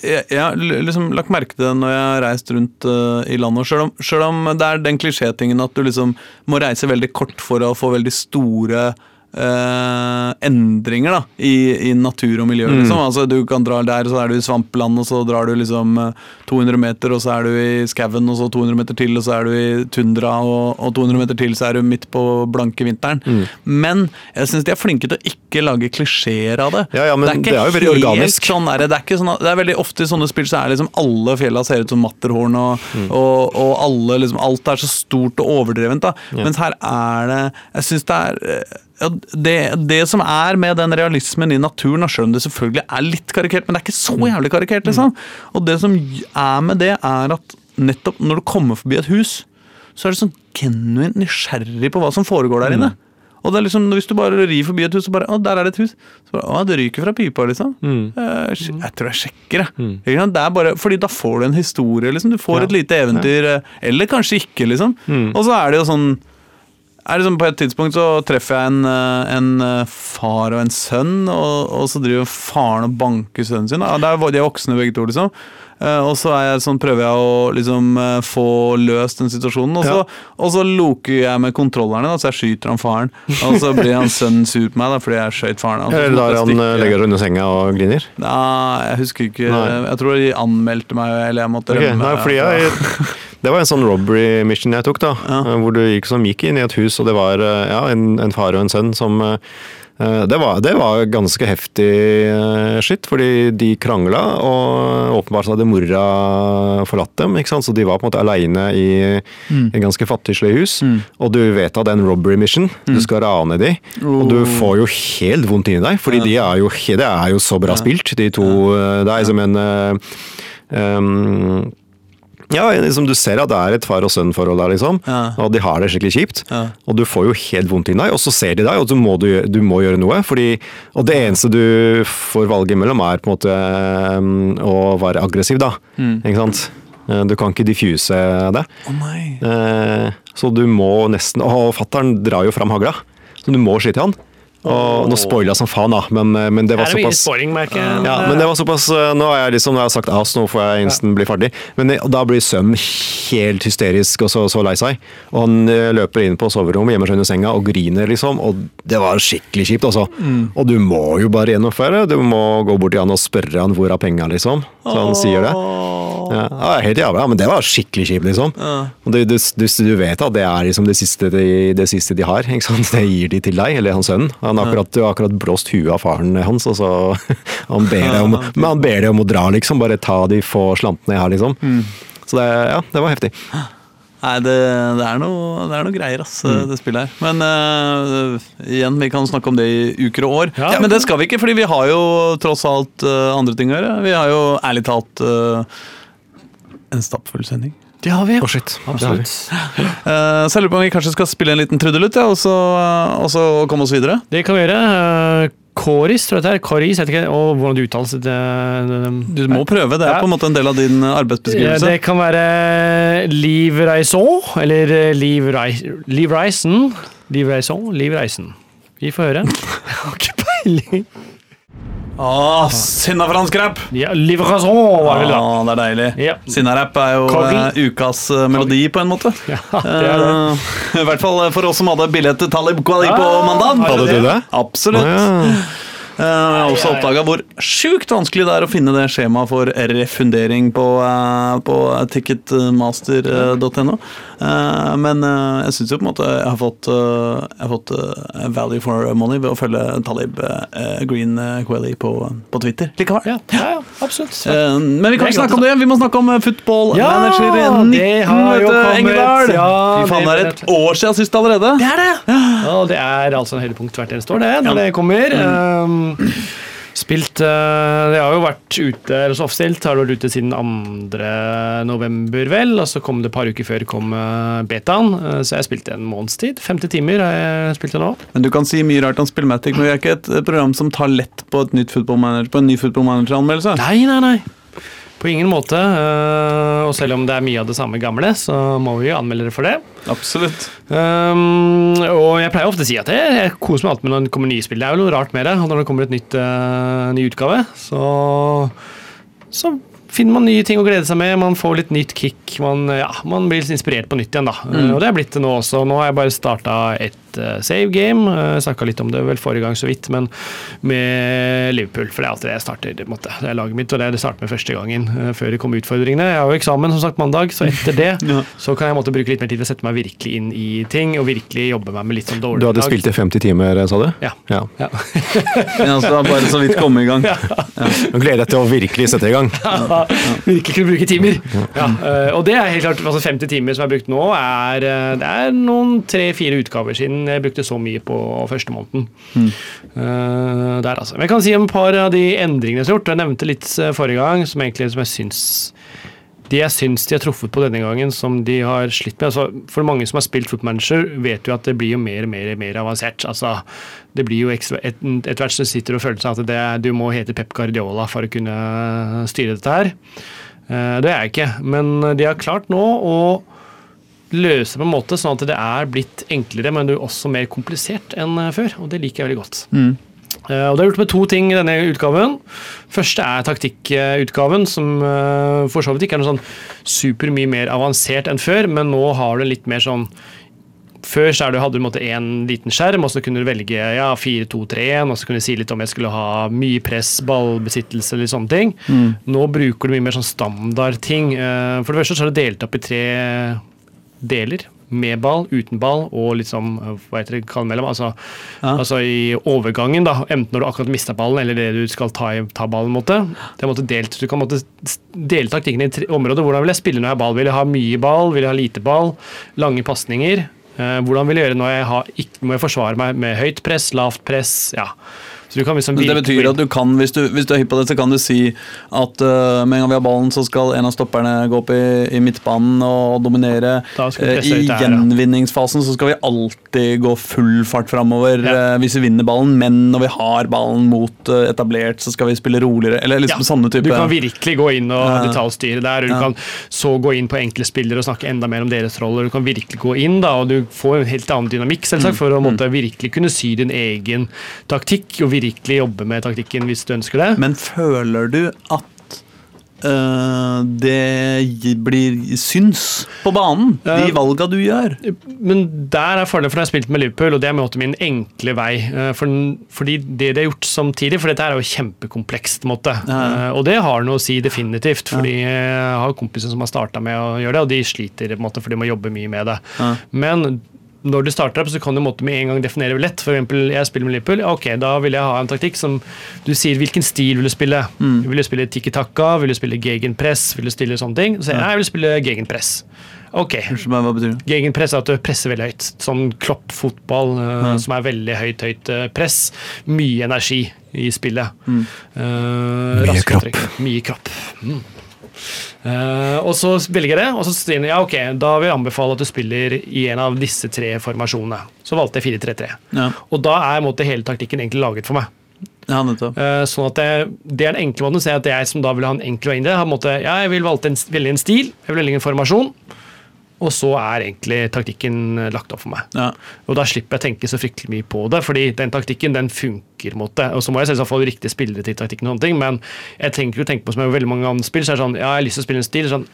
jeg, jeg har liksom lagt merke til det når jeg har reist rundt uh, i landet. Selv om, selv om det er den klisjétingen at du liksom må reise veldig kort for å få veldig store eh, endringer da, i, i natur og miljø. Liksom. Altså, du kan dra der, så er du i svampland, og så drar du liksom eh, 200 meter, og så er du i skauen, og så 200 meter til, og så er du i tundra, og, og 200 meter til, så er du midt på blanke vinteren. Men jeg syns de er flinke til å ikke lage klisjeer av det. Ja, ja, men ikke det er veldig organisk. Sånn er det. Det, er sånn, det er veldig ofte i sånne spill så er liksom alle fjella ser ut som Matterhorn, og, Mm. og, og alle liksom, alt er så stort og overdrevent. da. Mens her er det Jeg syns det er eh, ja, det, det som er med den realismen i naturen, selv om det selvfølgelig er litt karikert, men det er ikke Mm. så jævlig karikert, liksom. Og det som er med det, er at nettopp når du kommer forbi et hus, så er du sånn genuint nysgjerrig på hva som foregår der inne. Og det er liksom, Hvis du bare rir forbi et hus, så bare Å, der er det et hus. Så bare, å, det ryker fra pipa, liksom. Mm. Jeg, jeg tror jeg sjekker, jeg. Mm. Det er bare, fordi da får du en historie, liksom. Du får Ja. et lite eventyr. Ja. Eller kanskje ikke, liksom. Og så er det jo sånn er sånn På et tidspunkt så treffer jeg en, eh, en eh, far og en sønn, og, og så driver faren og banker sønnen sin. De er voksne begge to, liksom. Eh, og så jeg sånn, prøver jeg å liksom eh, få løst den situasjonen, og så, og så loker jeg med kontrollerne, da, så jeg skyter han faren. Og så blir han sønnen sur på meg da, fordi jeg skjøt faren. hans. Eller lar han eh, legger seg under senga og griner? Nei, jeg husker ikke. Nei. Jeg tror de anmeldte meg, eller jeg måtte okay, rømme. nei, fordi jeg, det var en sånn robbery mission jeg tok, da. Ja. Hvor du gikk, som gikk inn i et hus, og det var ja, en, en far og en sønn som det var, det var ganske heftig skitt, fordi de krangla, og åpenbart hadde mora forlatt dem. ikke sant? Så de var på en måte aleine i et ganske fattigslig hus. Og du vet at det er en robbery mission, du skal rane de, og du får jo helt vondt inni deg, fordi de er jo, det er jo så bra spilt, de to. Ja. Det er som en eh, um, Ja, liksom, du ser at det er et far og sønn-forhold der, liksom. Ja. Og de har det skikkelig kjipt. Ja. Og du får jo helt vondt inni deg, og så ser de deg, og så må du, du må gjøre noe. Fordi, og det eneste du får valget mellom, er på en måte um, å være aggressiv, da. Mm. Ikke sant? Eh, Du kan ikke diffuse det. Oh. Eh, Så du må nesten Og fatter'n drar jo fram hagla, så du må skyte i han. Og nå spoila jeg som faen, da, men, eh, men det var det såpass sporing, merker jeg. ja, men det var såpass eh, Nå har jeg liksom, nå har jeg sagt ass, nå får jeg instant bli ferdig. Men og da blir Søm helt hysterisk og så, så lei seg. Og han eh, løper inn på soverommet, gjemmer seg under senga og griner, liksom. Og det var skikkelig kjipt, altså. Og du må jo bare gjennomføre. Du må gå bort til han og spørre han hvor er penga, liksom. Så han sier det. Ja, ja, helt jævlig, ja, men det var skikkelig kjipt, liksom. Og du, du, du, du vet at det er liksom det siste de, det siste de har. Ikke sant? Det gir de til deg, eller han sønnen. Han har akkurat, du har akkurat blåst huet av faren hans, og så han ber deg om, men han ber deg om å dra, liksom. Bare ta de få slantene jeg har, liksom. Så det, ja, det var heftig. Nei, det, det, er noe, det er noe greier, ass, Mm. det spillet her. Men uh, igjen, vi kan snakke om det i uker og år. Ja. Men det skal vi ikke, fordi vi har jo tross alt uh, andre ting å gjøre. Vi har jo ærlig talt uh, en stappfull sending. Det har vi. Oh shit. Det vi. Absolutt. Eh, så jeg lurer på om vi kanskje skal spille en liten trudelutt, ja, og, så, og så komme oss videre. Det kan vi gjøre. Eh, Koris, tror jeg det er. Koris, vet ikke, og hvordan det uttales. Det, Du må prøve, det er Ja. på en måte en del av din arbeidsbeskrivelse. det kan være Liv Reison, eller eh, Liv, Reis, Liv Reisen. Liv Reison, Liv Reisen. Vi får høre. Jeg har ikke peiling. Åh, sinna fransk rap! Ja, livraison var det vel da. Åh, det er deilig. Ja. Sinnarap er jo eh, ukas eh, melodi, på en måte. Ja, det er det. Eh, I hvert fall for oss som hadde billett til Talib Kweli på Ah, mandag. Hadde du det? Absolutt. Ah, ja. Eh, Jeg har også oppdaga hvor sjukt vanskelig det er å finne det skjemaet for refundering på, eh, på ticketmaster.no. Eh, Men eh, jeg syns jo på en måte jeg har fått, eh, jeg har fått eh, value for money ved å følge Talib eh, Green Quelly på, på Twitter likevel. Ja, ja, absolutt. Eh, Men vi kan ikke snakke om det, vi må snakke om eh, football Ja, manager det 19, har jo vet du, kommet. Ja, Fy faen, det er et år siden sist allerede. Det er det! Ja, det er altså en høydepunkt hvert eneste år, det, når det kommer. Um, spilt Det har jo vært ute, eller så offstilt, har vært ute siden 2. november, vel. Og så kom det et par uker før kom uh, betaen, uh, så jeg spilte en måneds tid. 50 timer har jeg spilt det nå. Men Du kan si mye rart om Spillmatic, men vi er ikke et eh, program som tar lett på, et nytt football manager, på en ny football manager-anmeldelse. Nei, nei, nei. På ingen måte. uh, og selv om det er mye av det samme gamle, så må vi jo anmelde det for det. Absolutt. Um, og jeg pleier ofte å si at jeg, jeg koser meg alltid med når det kommer nye spill. Det er jo noe rart med det. Og når det kommer et nytt, uh, ny utgave, så, så finner man nye ting å glede seg med. Man får litt nytt kick. Man, ja, man blir litt inspirert på nytt igjen, da. Mm. og det er blitt det nå også. Nå har jeg bare starta et uh, save game. Uh, Snakka litt om det vel forrige gang så vidt, men med Liverpool. For det er alltid det jeg starter. på en måte. Det er laget mitt, og det er det jeg starter med første gangen. uh, før det kommer utfordringene. Jeg har jo eksamen som sagt mandag, så etter det Ja. så kan jeg måtte bruke litt mer tid til å sette meg virkelig inn i ting, og virkelig jobbe meg med litt sånn Du hadde hadde spilt i 50 timer, sa du? Ja. ja. Ja. Ja, så det er bare så vidt komme i gang. Nå gleder jeg deg til å virkelig sette i gang. virkelig kunne bruke timer. Ja, eh, og det er helt klart, altså 50 timer som jeg har brukt nå, er, eh, det er noen tre-fire utgaver siden jeg brukte så mye på første måneden. Eh, der altså. Men jeg kan si om et par av de endringene som er gjort. Jeg nevnte litt forrige gang, som egentlig som jeg syns de jeg syns de har truffet på denne gangen, som de har slitt med altså For mange som har spilt footmanager, vet jo at det blir jo mer og mer, mer avansert. altså Det blir jo ekstra, et, Etter hvert som sitter og føler seg at det, du må hete Pep Guardiola for å kunne styre dette her. Eh, Det er jeg ikke, men de har klart nå å løse på en måte sånn at det er blitt enklere, men det er også mer komplisert enn eh, før. Og det liker jeg veldig godt. Eh, Og Det er gjort med to ting i denne utgaven. Første er taktikkutgaven, som eh, for så vidt ikke er noe sånn super mye mer avansert enn før, men nå har du litt mer sånn før så hadde du en liten skjerm, og så kunne du velge ja, 4-2-3-1, og så kunne du si litt om jeg skulle ha mye press, ballbesittelse eller sånne ting. Nå bruker du mye mer sånn standardting. Eh, For det første så er det delt opp i tre deler. Med ball, uten ball og sånn hva heter det, kall mellom. Altså, Ja. altså i overgangen, da, enten når du akkurat mista ballen eller det du skal ta, ta ballen. Måte. Det er måte delt, du kan måte dele taktikken i tre områder. Hvordan vil jeg spille når jeg har ball? Vil jeg ha mye ball? Vil jeg ha lite ball? Lange pasninger? Eh, hvordan vil jeg gjøre når jeg har, ikke, må jeg forsvare meg med høyt press, lavt press? Ja. Så du kan liksom Det betyr at du kan, hvis du, hvis du er hypp på det, så kan du si at uh, med en gang vi har ballen, så skal en av stopperne gå opp i, i midtbanen og dominere. Eh, I gjenvinningsfasen så skal vi alltid gå full fart framover Ja. uh, hvis vi vinner ballen, men når vi har ballen mot etablert, så skal vi spille roligere. Eller liksom Ja, sånne type Du kan virkelig gå inn og detaljstyre der. Du Ja. kan så gå inn på enkle spillere og snakke enda mer om deres roller. Du kan virkelig gå inn da, og du får en helt annen dynamikk selvsagt, Mm. for å måtte virkelig kunne sy din egen taktikk og virkelig jobbe med taktikken hvis du ønsker det. Men føler du at eh, det blir syns på banen, de Ja. valga du gjør? Men der er fordelen for når jeg har spilt med Liverpool, og det er måte min enkle vei. eh, For, fordi det de har gjort samtidig, for dette er jo kjempekomplekst, måte. Eh, og det har noe å si definitivt, fordi jeg har kompiser som har starta med å gjøre det, og de sliter på en måte, for de må jobbe mye med det. Men når du starter opp, så kan du måtte med en gang definere lett. For eksempel, jeg spiller med Liverpool. Ok, da vil jeg ha en taktikk som du sier hvilken stil vil du spille. Vil du spille tikki taka? Vil du spille gegenpress? Vil du stille sånne ting? Så sier jeg nei, jeg vil spille gegenpress. Ok, meg, hva betyr det? Gegenpress er at du presser veldig høyt. Sånn kloppfotball uh, som er veldig høyt, høyt eh, press. Mye energi i spillet. Mm. Uh, mye, kropp. trekk. Mye kropp. Eh, og så velger jeg det, og så sier de ja, ok, da vil jeg anbefale at du spiller i en av disse tre formasjonene. Så valgte jeg 4-3-3. Ja, Og da er måte, hele taktikken egentlig laget for meg. ja. Eh, sånn at det, det er den enkle måten å se at jeg som da vil ha en enkel vei inn i det, har måte, ja, jeg vil valgte en, velge en stil, jeg vil velge en formasjon, og så er egentlig taktikken eh, lagt opp for meg. Ja. Og da slipper jeg å tenke så fryktelig mye på det, fordi den taktikken den funker. måte. Og så må jeg selvsagt få riktige spillere til taktikken, og sånne ting, men jeg tenker jo tenke på som jeg veldig mange andre spill, så er det sånn, ja, jeg har lyst til å spille en stil, sånn,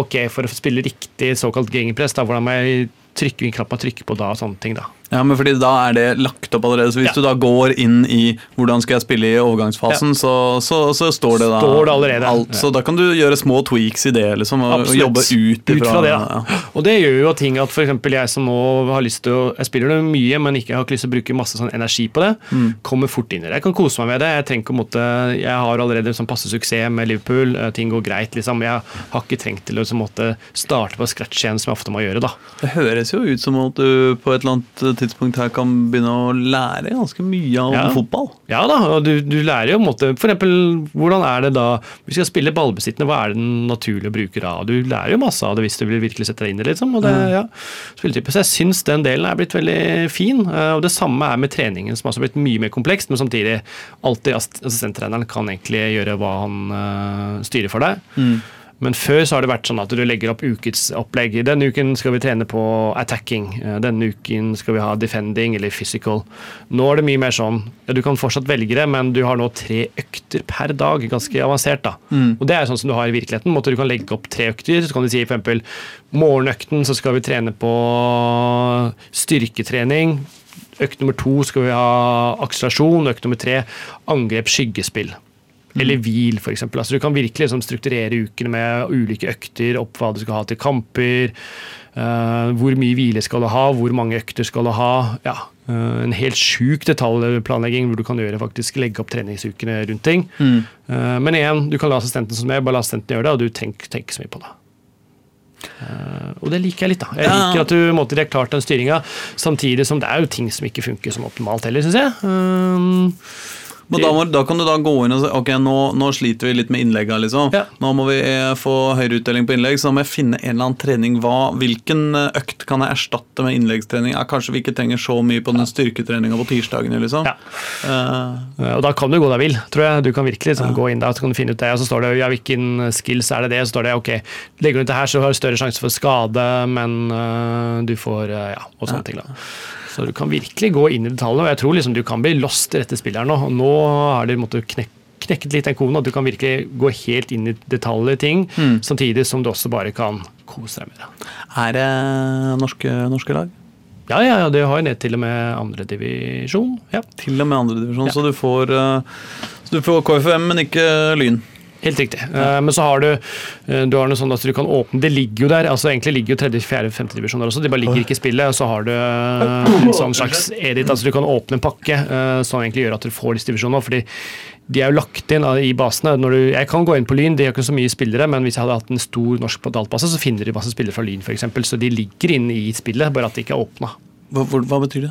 ok, for å spille riktig såkalt gegenpress, da, hvordan må jeg trykke, hvilken knapp og trykke på da, og sånne ting da. Ja, men fordi da er det lagt opp allerede. Så hvis Ja. du da går inn i hvordan skal jeg spille i overgangsfasen, så, så, så står det da Står det allerede. alt. Så da kan du gjøre små tweaks i det, liksom, og, og jobbe ut ifra fra det. ja. Og det gjør jo ting at f.eks. jeg som nå har lyst til å Jeg spiller det mye, men ikke har ikke lyst til å bruke masse sånn energi på det. Mm. Kommer fort inn i det. Jeg kan kose meg med det. Jeg trenger å måtte Jeg har allerede sånn passe suksess med Liverpool. eh, Ting går greit, liksom. Jeg har ikke trengt til å så måtte starte på scratch igjen, som jeg ofte må gjøre, da. Det høres jo ut som at du på et eller annet tidspunkt her kan begynne å lære ganske mye om Ja. fotball. Ja da, og du, du lærer jo en måte For eksempel, hvordan er det da Vi skal spille ballbesittende, hva er det den naturlige bruker av? da? Du lærer jo masse av det hvis du vil virkelig sette deg inn i det, liksom. Og det, ja, spilletype. Så jeg syns den delen er blitt veldig fin. eh, Og det samme er med treningen, som har blitt mye mer komplekst, men samtidig alltid ass- assistenttreneren kan egentlig gjøre hva han uh, styrer for deg. Men før så har det vært sånn at du legger opp ukets opplegg. Denne uken skal vi trene på attacking. Eh, Denne uken skal vi ha defending eller physical. Nå er det mye mer sånn ja, Du kan fortsatt velge det, men du har nå tre økter per dag. Ganske avansert, da. Og det er sånn som du har i virkeligheten. Måte du kan legge opp tre økter. Så kan du si eksempel morgenøkten så skal vi trene på styrketrening. Økt nummer to skal vi ha akselerasjon. Økt nummer tre angrep, skyggespill. Eller hvil, f.eks. Altså, du kan virkelig liksom, strukturere ukene med ulike økter, opp hva du skal ha til kamper. uh, hvor mye hvile skal du ha, hvor mange økter skal du ha. Ja, uh, en helt sjuk detaljplanlegging hvor du kan gjøre faktisk legge opp treningsukene rundt ting. Eh, men igjen, du kan la assistenten som er, bare la assistenten gjøre det, og du tenker ikke så mye på det. Uh, og det liker jeg litt. da. Jeg liker at du måtte, har klart den styringa, samtidig som det er jo ting som ikke funker som optimalt heller, syns jeg. Um, Men da, må, da kan du da gå inn og si ok, nå, nå sliter vi litt med innlegga. Liksom. Ja. Nå må vi eh, få høyere utdeling på innlegg, så da må jeg finne en eller annen trening. Hva, hvilken eh, økt kan jeg erstatte med innleggstrening? Ja, kanskje vi ikke trenger så mye på den styrketreninga på tirsdagene. Liksom. Ja. Eh, Og da kan du gå deg vill, tror jeg. Du kan virkelig liksom, gå inn der så kan du finne ut det. Og så står det ja, hvilken skills er det det? Så står det ok, legger du ut det her, så har du større sjanse for skade, men uh, du får uh, ja, og sånne ting. da. Så du kan virkelig gå inn i detaljene, og jeg tror liksom du kan bli lost i dette spillet her nå. Og nå har de måttet knekke knekket litt den koden, at du kan virkelig gå helt inn i detaljer i ting, samtidig som du også bare kan kose deg med det. er det norske, norske lag? Ja, ja, ja, det har jo ned til og med andredivisjon. Ja. Til og med andredivisjon, Ja. så du får, eh, så du får KFM, men ikke Lyn. Helt riktig. Eh, Men så har du, eh, du har noe sånn at du kan åpne Det ligger jo der. altså Egentlig ligger jo tredje, fjerde, femte divisjon der også. De bare ligger ikke i spillet. Så har du eh, en sånn slags edit. altså Du kan åpne en pakke som egentlig gjør at du får disse divisjonene. fordi de er jo lagt inn i basene. Du, jeg kan gå inn på Lyn, de har ikke så mye spillere, men hvis jeg hadde hatt en stor norsk databasse, så finner de masse spillere fra Lyn f.eks. Så de ligger inne i spillet, bare at de ikke er åpna. Hva, hva betyr det?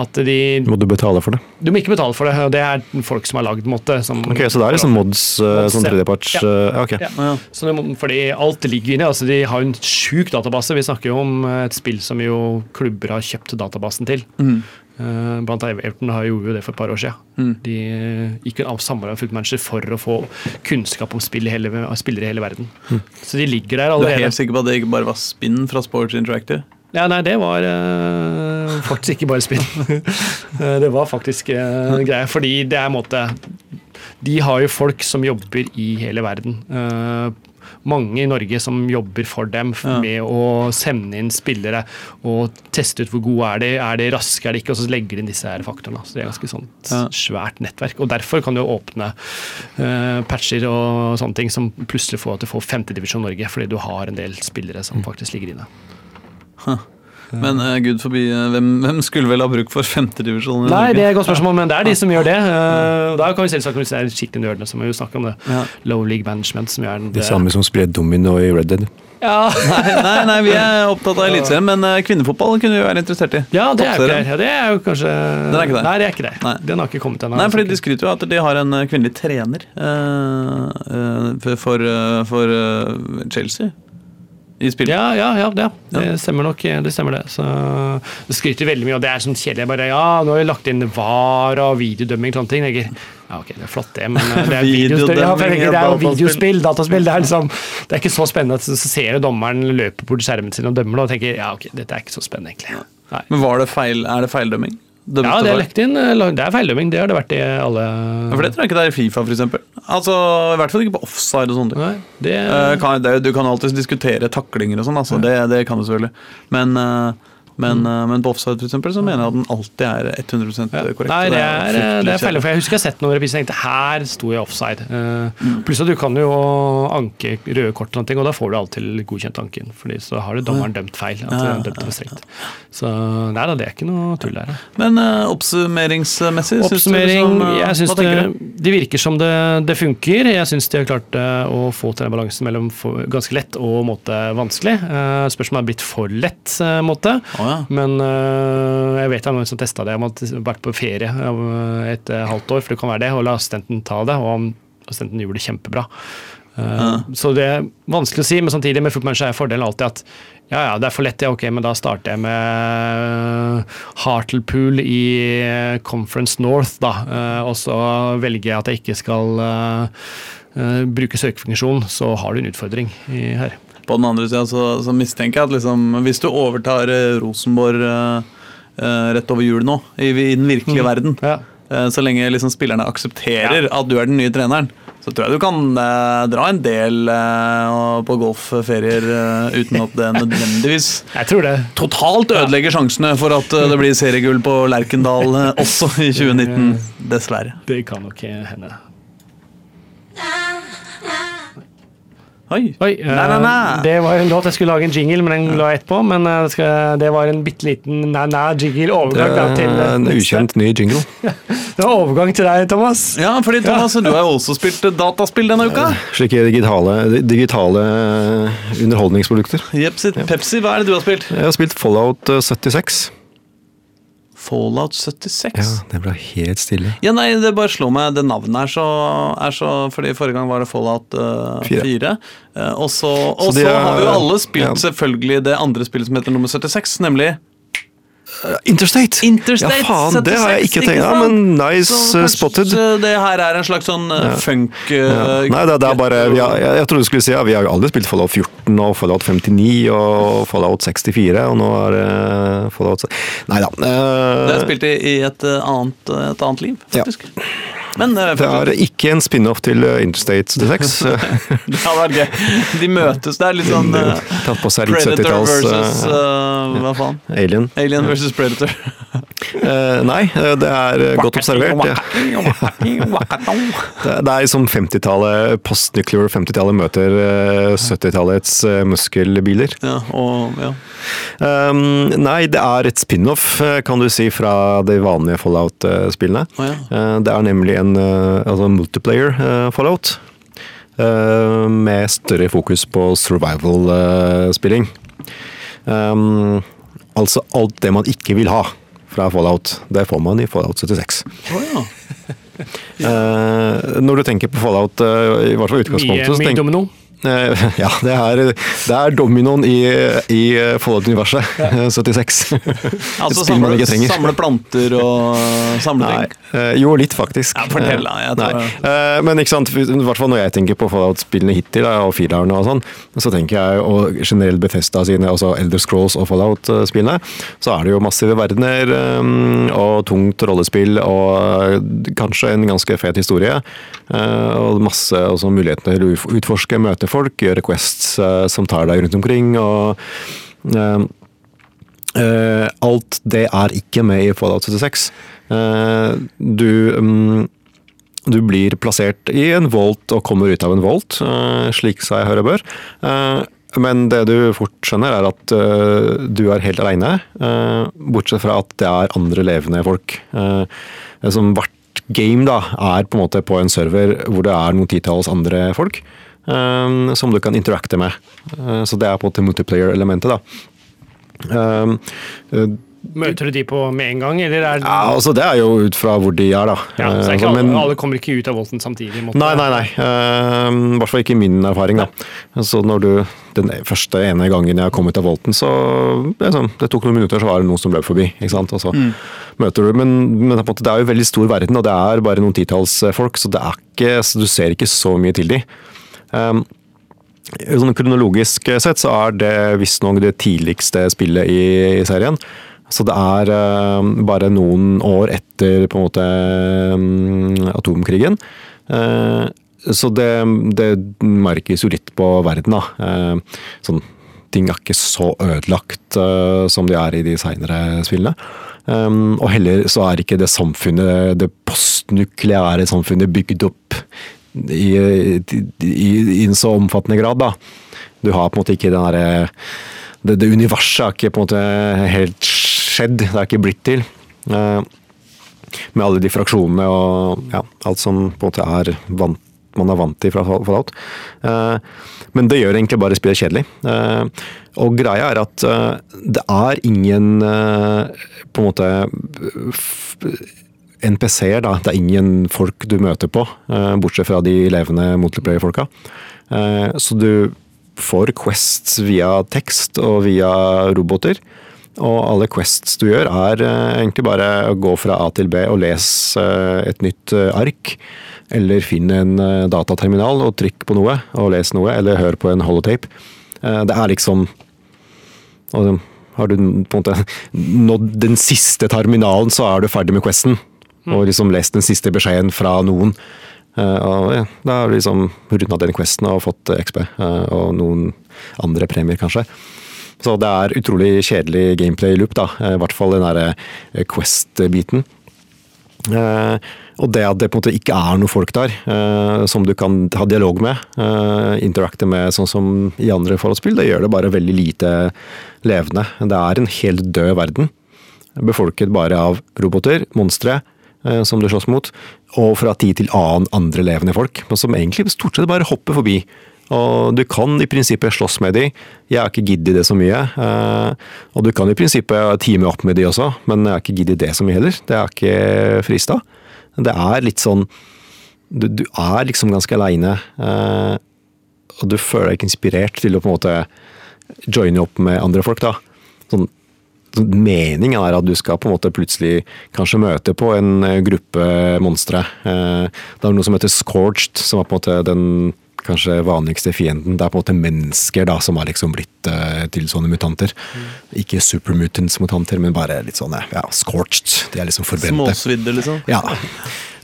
At de Må du betale for det? Du må ikke betale for det, og det er folk som har lagd måte. Som, Ok, Så det er liksom mods, eh, Mods, sånn ja. tredjeparts Ja. eh, Ja, ok. Ja. Ja. Så det fordi alt ligger inni. altså De har en sjuk database. Vi snakker jo om et spill som jo klubber har kjøpt databasen til. Mm. Eh, Blant annet Everton har gjorde jo det for et par år siden. Mm. De eh, gikk av samarbeid med Footmanager for å få kunnskap om spill i hele, spillere i hele verden. Så de ligger der Du er helt sikker på at det ikke bare var spinn fra Sports Interactive? Ja, nei, det var eh, faktisk ikke bare spill. Eh, det var faktisk uh, greie, fordi det er en måte De har jo folk som jobber i hele verden. Eh, mange i Norge som jobber for dem Ja. med å sende inn spillere og teste ut hvor gode er de, er de raske, er de ikke, og så legger de inn disse her faktorene. Så det er ganske sånt Ja. svært nettverk. Og derfor kan du åpne uh, patcher og sånne ting som plutselig får at du får femtedivisjon Norge, fordi du har en del spillere som faktisk ligger inne. Men uh, gud forbi, eh, hvem, hvem skulle vel ha bruk for femtedivisjon? Nei, det er et godt spørsmål, men det er de som gjør det. Uh, Da kan vi selvsagt hvis det er skikkelig nerdene som vil snakke om det. Ja. Low league management, som gjør den De samme som sprer domino i Red Dead. Ja, Nei, nei, nei, vi er opptatt av Eliteserien, men kvinnefotball kunne vi være interessert i. ja, det er jo ikke Ja, det er jo kanskje Den er ikke der. Nei, det er ikke det. Nei. Den har ikke kommet ennå. Nei, fordi De skryter jo av at de har en kvinnelig trener uh, uh, for, uh, for Chelsea i spill. Ja, ja, ja, det, det Ja. stemmer nok. Det stemmer det. Så det skryter veldig mye, og det er sånn kjedelig. Bare ja, nå har vi lagt inn VAR og videodømming og sånne ting. Jeg ja, ok, det er flott, det, men eh, det er, videospill, ja, det er jo videospill, dataspill. Det er liksom Det er ikke så spennende at så ser du dommeren løpe bort skjermen sin og dømmer det, og tenker ja, ok, dette er ikke så spennende, egentlig. Nei. Men var det feil, er det feildømming? Dømte Ja, det er lagt inn. eh, Det er feildømming. Det har det vært i alle Ja, For det tror jeg ikke det er i Fifa, eksempel. Altså, I hvert fall ikke på offside og sånne ting. Det Uh, du kan alltid diskutere taklinger og sånn, altså, det, det kan du selvfølgelig. Men, eh, men, mm. men på offside for eksempel, så mener jeg at den alltid er 100 Ja. korrekt. Nei, det er, det er feil. kjedelig. For jeg husker jeg har sett noen repriser og tenkte her sto jeg offside. Mm. Pluss at du kan jo anke røde kort, og, ting, og da får du alltid godkjent anken. Fordi så har du dommeren dømt feil. At Ja, ja, dømte for strengt. Så nei da, det er ikke noe tull der. Men uh, oppsummeringsmessig, synes du Oppsummering. liksom, eh, Jeg syns hva det, det virker som det, det funker. Jeg syns de har klart eh, å få til den balansen mellom ganske lett og måte vanskelig. Uh, Spørsmålet har blitt for lett Uh, måte. Å, ja. Men uh, jeg vet det er noen som testa det. Han har vært på ferie øh, et øh, halvt år, for det kan være det, og la assistenten ta det. Og assistenten gjorde det kjempebra. Uh, Så det er vanskelig å si, men samtidig med footmanager er fordelen alltid at ja, ja, det er for lett, ja, ok, men da starter jeg med Hartlepool i Conference North, da. Uh, og så velger jeg at jeg ikke skal uh, bruke søkefunksjon, så har du en utfordring i, her. På den andre sida så, så mistenker jeg at liksom, hvis du overtar eh, Rosenborg eh, eh, rett over jul nå, i, i den virkelige verden, Ja. så lenge liksom spillerne aksepterer at du er den nye treneren, så tror jeg du kan eh, dra en del eh, på golfferier eh, uten at det nødvendigvis Jeg tror det. totalt ødelegger sjansene for at det blir seriegull på Lerkendal også i 2019. Dessverre. Det kan nok hende. Oi. Oi, eh, Nei, nei, nei. Det var en låt jeg skulle lage en jingle, men den la jeg etterpå. Men eh, det, skal, det var en bitte liten næ-næ-jingle Det overgang da, til eh, en ukjent ny jingle. Det var overgang til deg, Thomas. Ja, fordi Thomas, du har jo også spilt eh, dataspill denne uka. Slike digitale, digitale underholdningsprodukter. Jepsi, Pepsi, hva er det du har spilt? Jeg har spilt Fallout eh, 76. Fallout 76. Ja, det ble helt stille. Ja, nei, det bare slår meg. Det navnet er så, er så Fordi forrige gang var det Fallout uh, 4. 4. Uh, og så, og Så så er- har jo alle spilt ja. selvfølgelig det andre spillet som heter nummer 76, nemlig Interstate! Interstate Ja, faen, det har jeg ikke tenkt på, ja, men nice Så eh, spotted. Det her er en slags sånn ja. funk Ja. uh, Nei, det, det er bare ja, jeg, jeg trodde du skulle si ja, Vi har jo aldri spilt Fallout 14 og Fallout 59 og Fallout 64, og nå er det Fallout se- Nei da. Det eh, er spilt i, i et, uh, annet, et annet liv, Ja. faktisk. Men uh, det er ikke en spin-off til Interstate 76. det hadde vært gøy. De møtes. Det er litt sånn uh, Tatt på seg litt Predator 70-talls versus uh, Hva faen? Alien. Alien versus Predator. uh, nei, eh, det er eh, godt observert. Det, det det er som 50-tallet, post-nuclear 50-tallet møter eh, 70-tallets eh, muskelbiler. Ja, og ja. Um, nei, det er et spin-off, kan du si, fra de vanlige Fallout-spillene. Oh, ja. uh, Det er nemlig en altså multiplayer uh, Fallout. Uh, Med større fokus på survival-spilling. Um, Altså alt det man ikke vil ha fra Fallout, det får man i Fallout 76. Oh, ja. Eh, når du tenker på Fallout, eh, i hvert fall utgangspunktet Mye, mye domino. Ja, det er, det er dominoen i, i Fallout-universet. 76. Altså spill man samle, ikke trenger. samle planter og samle ting. eh, jo, litt faktisk. Ja, fortell da, jeg tror- Nei. Eh, Men ikke sant, i hvert fall når jeg tenker på Fallout-spillene hittil, og firerne og sånn, så tenker jeg, og generelt Bethesda sine, altså Elder Scrolls og Fallout-spillene, så er det jo massive verdener eh, og tungt rollespill og eh, kanskje en ganske fet historie. eh, Og masse også muligheter til å utforske, møte folk, gjør requests eh, som tar deg rundt omkring. og eh, Eh, alt det er ikke med i Fallout 76. Eh, du, mm, du blir plassert i en volt og kommer ut av en volt, slik sa jeg hør bør. Men det du fort skjønner, er at uh, du er helt aleine. Uh, bortsett fra at det er andre levende folk. Uh, som hvert game da, er på en måte på en server hvor det er noen titalls andre folk. Eh, som du kan interacte med. Uh, så det er på en måte multiplayer-elementet. da. Um, uh, Møter du de på med en gang, eller er det ja, altså Det er jo ut fra hvor de er, da. Ja, så er ikke alle, men- alle kommer ikke ut av volten samtidig? måtte- Nei, nei, nei. Um, I hvert fall ikke min erfaring. da. Så når du, Den første ene gangen jeg kom ut av volten, så det, sånn, det tok noen minutter, så var det noen som løp forbi. ikke sant? Og så møter du, Men, men måte, det er jo veldig stor verden, og det er bare noen titalls folk, så det er ikke, så du ser ikke så mye til de. Um, Sånn kronologisk sett så er det visstnok det tidligste spillet i, i serien. Så det er uh, bare noen år etter på en måte um, atomkrigen. Uh, så det, det merkes jo litt på verden, da. Uh, sånn, ting er ikke så ødelagt eh, som de er i de seinere spillene. Um, og heller så er ikke det samfunnet, det postnukleære samfunnet, bygd opp i, i, i en så omfattende grad, da. Du har på en måte ikke den derre det, det universet har ikke på en måte helt skjedd, det er ikke blitt til. Eh, med alle de fraksjonene og ja, alt som på en måte er vant, man er vant til fra Fallout. Eh, men det gjør egentlig bare spillet kjedelig. Eh, og greia er at eh, det er ingen eh, på en måte NPC-er, da. Det er ingen folk du møter på, eh, bortsett fra de levende multiplayer-folka. Eh, Så du får quests via tekst og via roboter. Og alle quests du gjør, er eh, egentlig bare å gå fra A til B og lese et nytt ark. Eller finn en dataterminal og trykk på noe og les noe, eller hør på en holotape. Det er liksom har du på en måte nådd den siste terminalen, så er du ferdig med questen. Og liksom lest den siste beskjeden fra noen. Eh, og ja, da har du liksom runda den questen og fått XB, XP. eh, og noen andre premier, kanskje. Så det er utrolig kjedelig gameplay-loop, da. eh, I hvert fall den derre eh, Quest-biten. Eh, og det at det på en måte ikke er noen folk der eh, som du kan ha dialog med, eh, interacte med sånn som i andre forholdsspill, det gjør det bare veldig lite levende. Det er en helt død verden. Befolket bare av roboter, monstre, eh, som du slåss mot, og fra tid til annen andre levende folk, men som egentlig stort sett bare hopper forbi. Og du kan i prinsippet slåss med de, jeg har ikke giddet det så mye. eh, Og du kan i prinsippet time opp med de også, men jeg har ikke giddet det så mye heller. Det er ikke frista. Det er litt sånn Du, du er liksom ganske aleine, og du føler deg ikke inspirert til å på en måte joine opp med andre folk, da. Sånn Meningen er at du skal på en måte plutselig kanskje møte på en eh, gruppe monstre. Eh, Det er noe som heter Scorched, som er på en måte den kanskje vanligste fienden. Det er på en måte mennesker da, som har liksom blitt uh, til sånne mutanter. Ikke supermutants-mutanter, men bare litt sånne ja, scorched. De er liksom forbrente. Småsvidde, liksom. Ja.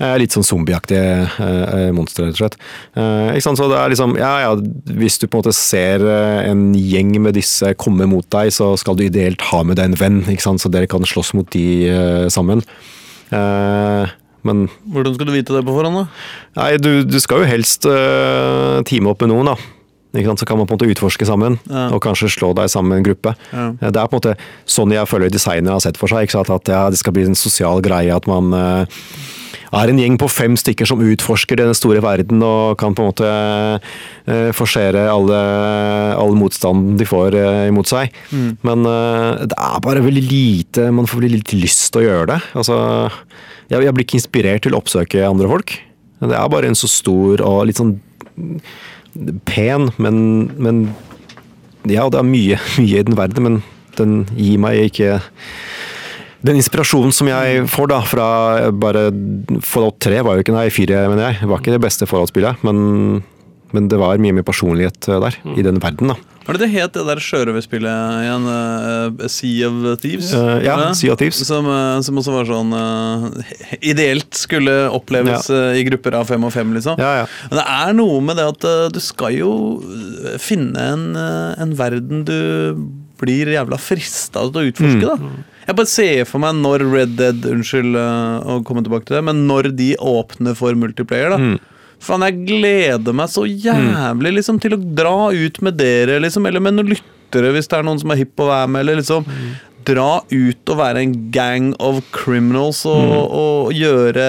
Eh, Litt sånn zombieaktige uh, monstre, rett og slett. Uh, ikke sant? Så det er liksom, ja, ja, Hvis du på en måte ser eh, en gjeng med disse komme mot deg, så skal du ideelt ha med deg en venn, ikke sant? så dere kan slåss mot de eh, sammen. Eh, men Hvordan skal du vite det på forhånd, da? nei, du, du skal jo helst uh, teame opp med noen, da. Så kan man på en måte utforske sammen, Ja. og kanskje slå deg sammen med en gruppe. Ja. Eh, Det er på en måte sånn jeg føler designere har sett for seg. At ja, det skal bli en sosial greie, at man uh, er en gjeng på fem stykker som utforsker den store verden og kan på en måte uh, forsere alle, all motstanden de får uh, imot seg. Mm. Men det er bare veldig lite Man får veldig lite lyst til å gjøre det. Altså, jeg, jeg blir ikke inspirert til å oppsøke andre folk. Det er bare en så stor og litt sånn pen, men, men Ja, det er mye, mye i den verden, men den gir meg ikke den inspirasjonen som jeg får da fra bare Fallout 3 var jo ikke Nei, 4, mener jeg. Var ikke det beste Fallout-spillet, men, men det var mye mer personlighet der, i den verden, da. Hva er det det het, det der sjørøverspillet igjen? Uh, sea of Thieves? Uh, ja, det? Sea of Thieves. Som, uh, som også var sånn Ideelt skulle oppleves uh, i grupper av fem og fem, liksom. Ja, ja. Men det er noe med det at du skal jo finne en, en verden du blir jævla frista til å utforske, da. Jeg bare ser for meg når Red Dead Unnskyld å komme tilbake til det, men når de åpner for multiplayer, da. Faen, jeg gleder meg så jævlig liksom, til å dra ut med dere, liksom, eller med noen lyttere, hvis det er noen som er hypp på å være med, eller liksom Dra ut og være en gang of criminals og, og gjøre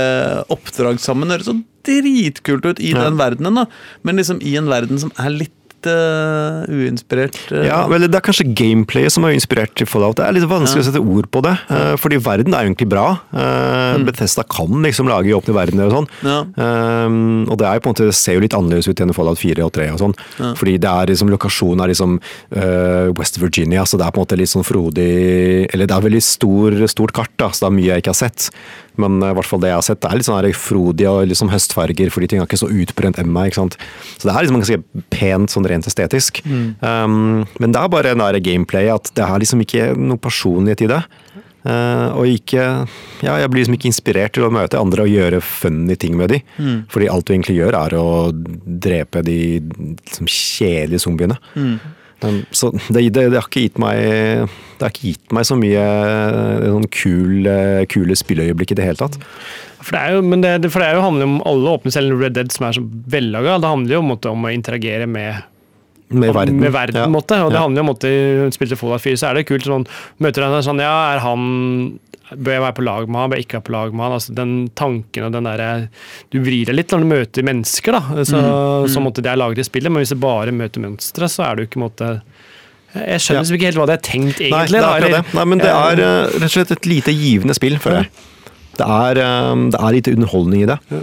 oppdrag sammen. Det høres så dritkult ut i Ja. den verdenen, da. Men liksom i en verden som er litt eh, uinspirert. Uh. Ja, vel, Det er kanskje gameplayet som har inspirert til Fallout. Det er litt vanskelig å sette ord på det, uh, fordi verden er jo egentlig bra. Mm. Bethesda kan liksom lage åpne verdener og sånn. Ja. Um, og det er jo på en måte, det ser jo litt annerledes ut enn Fallout 4 og 3 og sånn. Fordi det er liksom, lokasjonen er liksom West Virginia, så det er på en måte litt sånn frodig Eller det er veldig stor, stort kart, da, så det er mye jeg ikke har sett. Men øh, i hvert fall det jeg har sett, det er litt sånn her frodig og liksom høstfarger, fordi ting er ikke så utbrent ennå. Så det er liksom ganske pent sånn rent estetisk. Um, men det er bare nære gameplay at det er liksom ikke noe personlighet i det. Uh, og ikke Ja, jeg blir liksom ikke inspirert til å møte andre og gjøre funny ting med de. Fordi alt du egentlig gjør, er å drepe de liksom, kjedelige zombiene. Um, så det, det, det har ikke gitt meg Det har ikke gitt meg så mye eh, sånn kul, eh, kule spilløyeblikk i det hele tatt. For det er jo, men det, for det jo handler om alle åpne selv Red Dead som er så vellaga. Det handler jo om, måte, om å interagere med Med verden. med verden Ja. måte. Og det handler jo om at du spilte Fallout 4, så er det kult. Sånn, møter han sånn Ja, er han Bør jeg være på lag med han, bør jeg ikke være på lag med han? Altså, den tanken og den derre Du vrir deg litt når du møter mennesker, da. Så, Som måtte det er laget i spillet, men hvis du bare møter mønstre, så er du ikke måte Jeg skjønner Ja. liksom ikke helt hva de har tenkt, Nei, det er da. Nei, men det er eh, rett og slett et lite givende spill, føler jeg. Det er, eh, det er litt underholdning i det. Ja.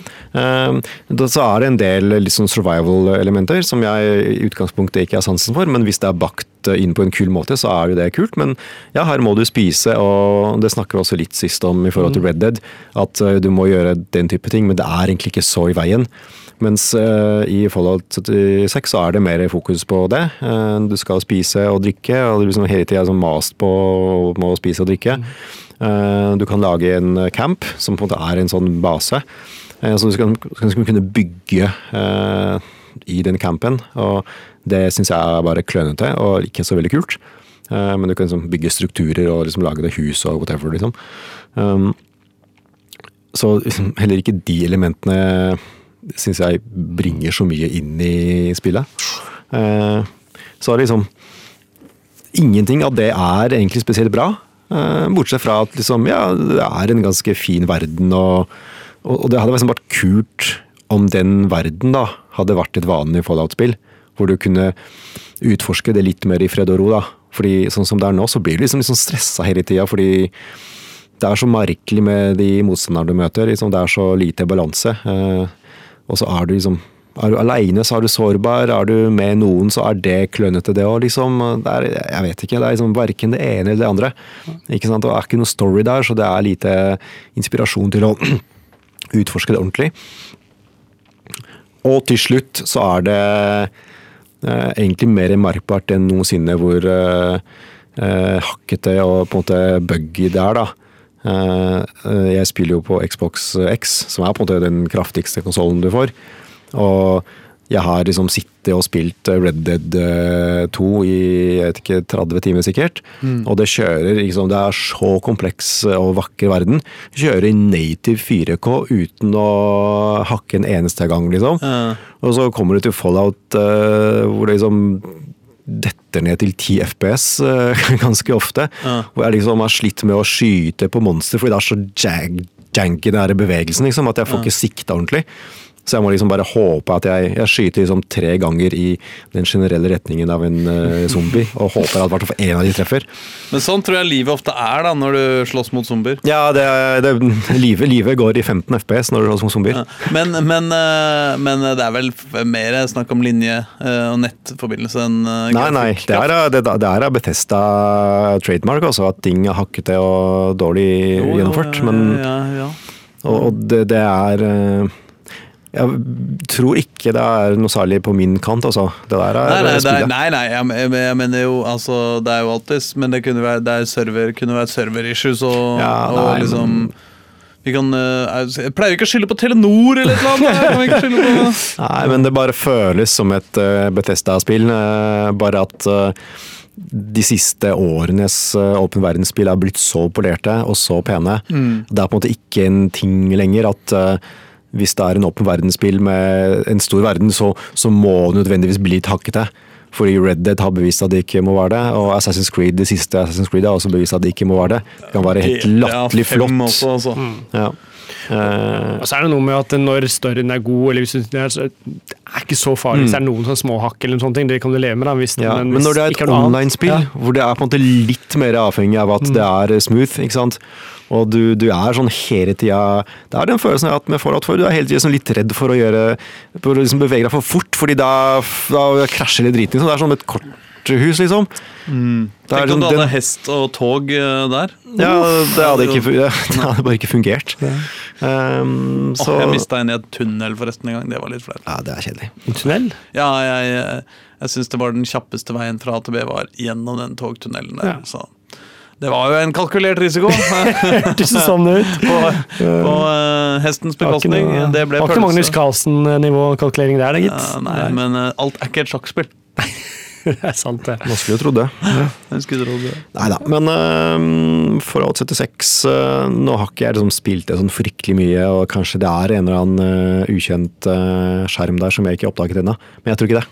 da- Så er det en del sånn survival-elementer som jeg i utgangspunktet ikke har sansen for, men hvis det er bakt eh, inn på en kul måte, så er jo det kult. Men ja, her må du spise, og det snakker vi også litt sist om i forhold til Red Dead, at eh, du må gjøre den type ting, men det er egentlig ikke så i veien. Mens uh, i Fallout 76 så er det mer fokus på det. Uh, du skal spise og drikke, og du liksom hele tida sånn mast på å spise og drikke. Eh, du kan lage en camp, som på en måte er en sånn base. Eh, så du skal, kunne bygge eh, i den campen. Og det syns jeg er bare klønete og ikke så veldig kult. Eh, men du kan liksom bygge strukturer og liksom lage det hus og whatever, liksom. Um, så liksom, heller ikke de elementene syns jeg bringer så mye inn i spillet. Eh, så er det liksom Ingenting av det er egentlig spesielt bra. Eh, bortsett fra at liksom, ja, det er en ganske fin verden, og, og, det hadde liksom vært kult om den verden da hadde vært et vanlig Fallout-spill. Hvor du kunne utforske det litt mer i fred og ro. da. Fordi sånn som det er nå, så blir du liksom, liksom stressa hele tida. Fordi det er så merkelig med de motstanderne du møter. Liksom, det er så lite balanse. Eh, og så er du liksom Er du aleine, så er du sårbar. Er du med noen, så er det klønete, det òg. Liksom. Jeg vet ikke. Det er liksom verken det ene eller det andre. Ikke sant? Det er ikke noe story der, så det er lite inspirasjon til å utforske det ordentlig. Og til slutt så er det eh, egentlig mer merkbart enn noensinne hvor eh, eh, hakkete og på en måte buggy det er, da. Eh, eh, jeg spiller jo på Xbox X, som er på en måte den kraftigste konsollen du får. Og jeg har liksom sittet og spilt Red Dead eh, 2 i jeg vet ikke, 30 timer sikkert. Og det kjører liksom, Det er så kompleks og vakker verden. Kjører i native 4K uten å hakke en eneste gang, liksom. Ja. Og så kommer du til Fallout uh, hvor det liksom detter ned til 10 FPS uh, ganske ofte. Hvor jeg liksom har slitt med å skyte på monster fordi det er så jag janky den bevegelsen, liksom, at jeg får ikke sikta ordentlig. Så jeg må liksom bare håpe at jeg, jeg skyter liksom tre ganger i den generelle retningen av en eh, zombie, og håper at hvert fall én av de treffer. Men sånn tror jeg livet ofte er da, når du slåss mot zombier. Ja, det, det, livet, livet går i 15 FPS når du slåss mot zombier. Ja. Men, men, eh, men det er vel mer snakk om linje eh, og nettforbindelse enn eh, Nei, nei, det er, det, det er Bethesda trademark, altså at ting er hakkete og dårlig Jo, gjennomført. ja, Men, ja, ja. og, og det, det er Jeg tror ikke det er noe særlig på min kant, altså. Det der er Nei, nei, er, spillet. nei, nei jeg, jeg, jeg mener jo altså, Det er jo alltid Men det kunne være, det er server, kunne være server-issues og, Ja, og liksom vi kan, eh, jeg pleier ikke å skylde på Telenor eller et eller annet. Nei, men det bare føles som et uh, Bethesda-spill. eh, bare at eh, de siste årenes åpen verdensspill er blitt så polerte og så pene. Mm. Det er på en måte ikke en ting lenger at eh, hvis det er en åpen verdensspill med en stor verden, så, så må det nødvendigvis bli litt hakkete. Fordi Red Dead har bevist at det ikke må være det, og Assassin's Creed, det siste Assassin's Creed har også bevist at det ikke må være det. Det kan være helt latterlig GTA 5 flott. Også, altså. Ja. Uh, Og så er det noe med at når storyen er god, eller hvis det er, så det er ikke så farlig hvis det er noen sånn småhakk eller sånne ting. Det kan du leve med. da. Hvis, Mm. Ja, men, hvis når det er et online-spill, Ja. hvor det er på en måte litt mer avhengig av at det er eh, smooth, ikke sant? Og du, du er sånn hele tida Det er den følelsen jeg har hatt med Fallout før. Du er hele tida sånn litt redd for å gjøre for å liksom bevege deg for fort, fordi da, da krasjer det driten. Så det er sånn et korthus, liksom. Det er Tenk om du hadde den- hest og tog eh, der. ja, det hadde, ikke, det hadde bare ikke fungert. Um, så, oh, jeg mista en i et tunnel forresten en gang. Det var litt flaut. Ja, det er kjedelig. En tunnel? Ja, jeg, jeg syns det var den kjappeste veien fra A til B var gjennom den togtunnelen der. Ja. Så det var jo en kalkulert risiko Hørtes det sånn ut? på, på uh, hestens bekostning. noe- Det ble var ikke Magnus pølse. Carlsen-nivå kalkulering der, da, gitt. Ja, nei, men uh, alt er ikke et sjakkspill. det er sant, det. Man skulle jo trodd det. Skulle tro det. Nei da, men uh, Fallout 76 uh, Nå har ikke jeg liksom spilt det sånn fryktelig mye, og kanskje det er en eller annen uh, ukjent uh, skjerm der som jeg ikke har oppdaget ennå. Men jeg tror ikke det.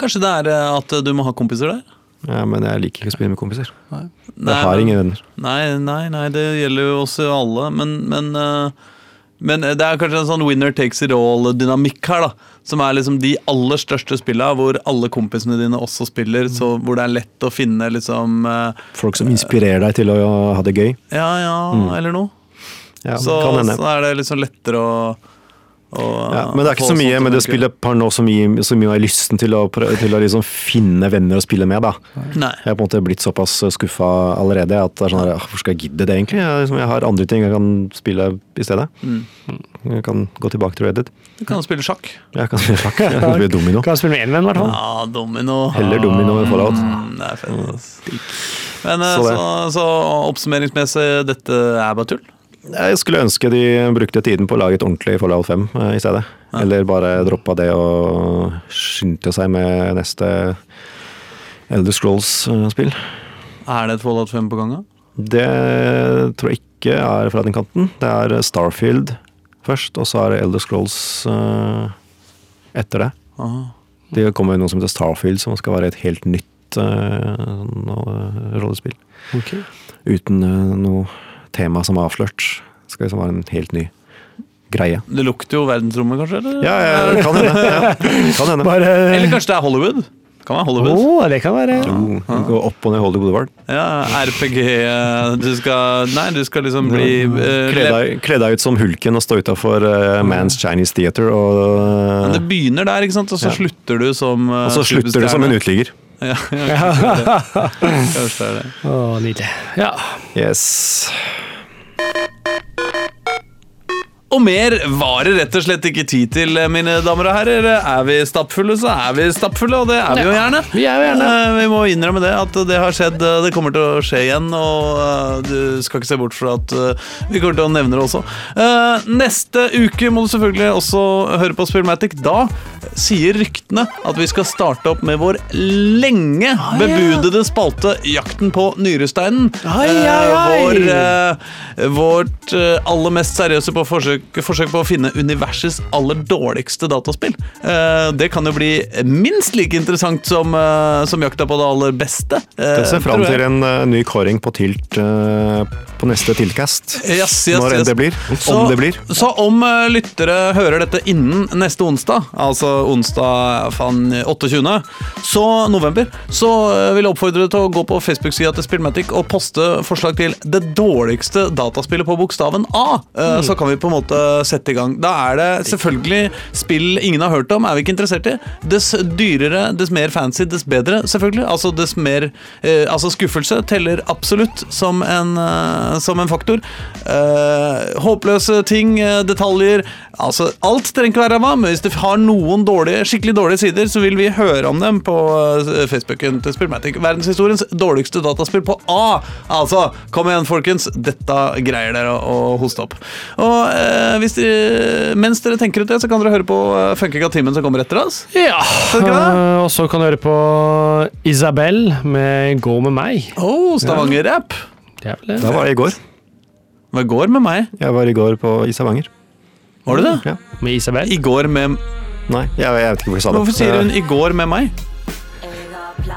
Kanskje det er eh, at du må ha kompiser der? Ja, men jeg liker ikke å spille med kompiser. Nei, Jeg har ingen venner. Nei, nei, nei, det gjelder jo oss alle, men, men, uh men det er kanskje en sånn winner takes it all-dynamikk her, da. Som er liksom de aller største spillene hvor alle kompisene dine også spiller, så hvor det er lett å finne liksom eh, Folk som inspirerer deg til å ha det gøy. Ja, ja, eller noe. Ja, så, så er det liksom lettere å, å Ja, men det er ikke så mye, med det å spille spillet har nå så mye, som gir av lysten til å, til å liksom finne venner å spille med. da. Nei. Jeg har på en måte blitt såpass skuffa allerede at det er sånn her, «Ah, hvorfor skal jeg gidde det egentlig? Jeg, liksom, jeg har andre ting jeg kan spille i stedet. Mm. Jeg kan gå tilbake til Reddit. Du kan spille sjakk. Jeg kan spille sjakk. Jeg kan spille domino. Kan spille med én venn, i hvert fall. Ja, domino. Heller domino enn Fallout. Mm, det er fett. ass. Men eh, Så så, så, oppsummeringsmessig, dette er bare tull? Jeg skulle ønske de brukte tiden på å lage et ordentlig Fallout 5 eh, i stedet. Eller bare droppa det og skyndte seg med neste Elder Scrolls-spill. Er det et Fallout 5 på gang? da? Det tror jeg ikke er fra den kanten. Det er Starfield først, og så er det Elder Scrolls eh, etter det. Aha. Det kommer noe som heter Starfield, som skal være et helt nytt eh, rollespill. Okay. Uten eh, noe tema som er avslørt. Det skal liksom være en helt ny greie. Det lukter jo verdensrommet, kanskje? Eller, Ja, ja, kan hende. Ja, kan hende. Bare eller kanskje det er Hollywood? Kan være Å, Oh, det kan være Oh, Gå opp og ned Hollywood Boulevard. Ja, RPG eh, Du skal Nei, du skal liksom bli uh, Kle deg, ut som hulken og stå utafor Man's Chinese Theater, og, Men Det begynner der, ikke sant? og så Ja. slutter du som uh, og så slutter du som en uteligger. Ja, ja, kanskje det. Kanskje det er det. Å, nydelig. Ja. Yes. Og mer var det rett og slett ikke tid til, eh, mine damer og herrer. Er vi stappfulle, så er vi stappfulle, og det er vi jo gjerne. Vi er jo gjerne. Eh, Vi må innrømme det, at det har skjedd. eh, Det kommer til å skje igjen, og du skal ikke se bort fra at vi kommer til å nevne det også. Neste uke må du selvfølgelig også høre på Spillmatic. Da sier ryktene at vi skal starte opp med vår lenge bebudede spalte Jakten på nyresteinen. Vår, vårt aller mest seriøse på forsøk forsøk på å finne universets aller dårligste dataspill. Eh, det kan jo bli minst like interessant som, eh, som jakta på det aller beste. Det Jeg ser fram til en eh, ny kåring på Tilt eh, på neste Tiltcast. Yes, yes, Når yes. det blir. Så, Om det blir. så om eh, lyttere hører dette innen neste onsdag, altså onsdag fan, 28., så november, så eh, vil jeg oppfordre deg til å gå på Facebook-sida til Spillmatic og poste forslag til det dårligste dataspillet på bokstaven A. Eh, Så kan vi på en måte sette i gang. Da er det selvfølgelig spill ingen har hørt om, er vi ikke interessert i. Dess dyrere, dess mer fancy, dess bedre, selvfølgelig. Altså dess mer eh, Altså skuffelse teller absolutt som en, eh, som en faktor. Eh, håpløse ting, eh, detaljer Altså, alt trenger ikke være ræva, men hvis det har noen dårlige, skikkelig dårlige sider, så vil vi høre om dem på eh, Facebooken til Spillmatic. Verdenshistoriens dårligste dataspill på A. Altså, kom igjen, folkens. Dette greier dere å, å hoste opp. Og eh, hvis dere, mens dere tenker ut det, så kan dere høre på uh, Funkega-timen som kommer etter oss. Ja, det? eh, og så kan du høre på Isabel med 'Gå med meg'. Oh, Stavanger-rapp. Det er det. Da var jeg i går. Hva går med meg? Jeg var i går på Isavanger. Var du det? Ja. Med Isabel. I går med Nei, jeg, jeg vet ikke hvorfor jeg sa det. Hvorfor sier hun 'i går med meg'?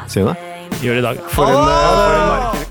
Sier hun det? Gjør det i dag. For en, eh, for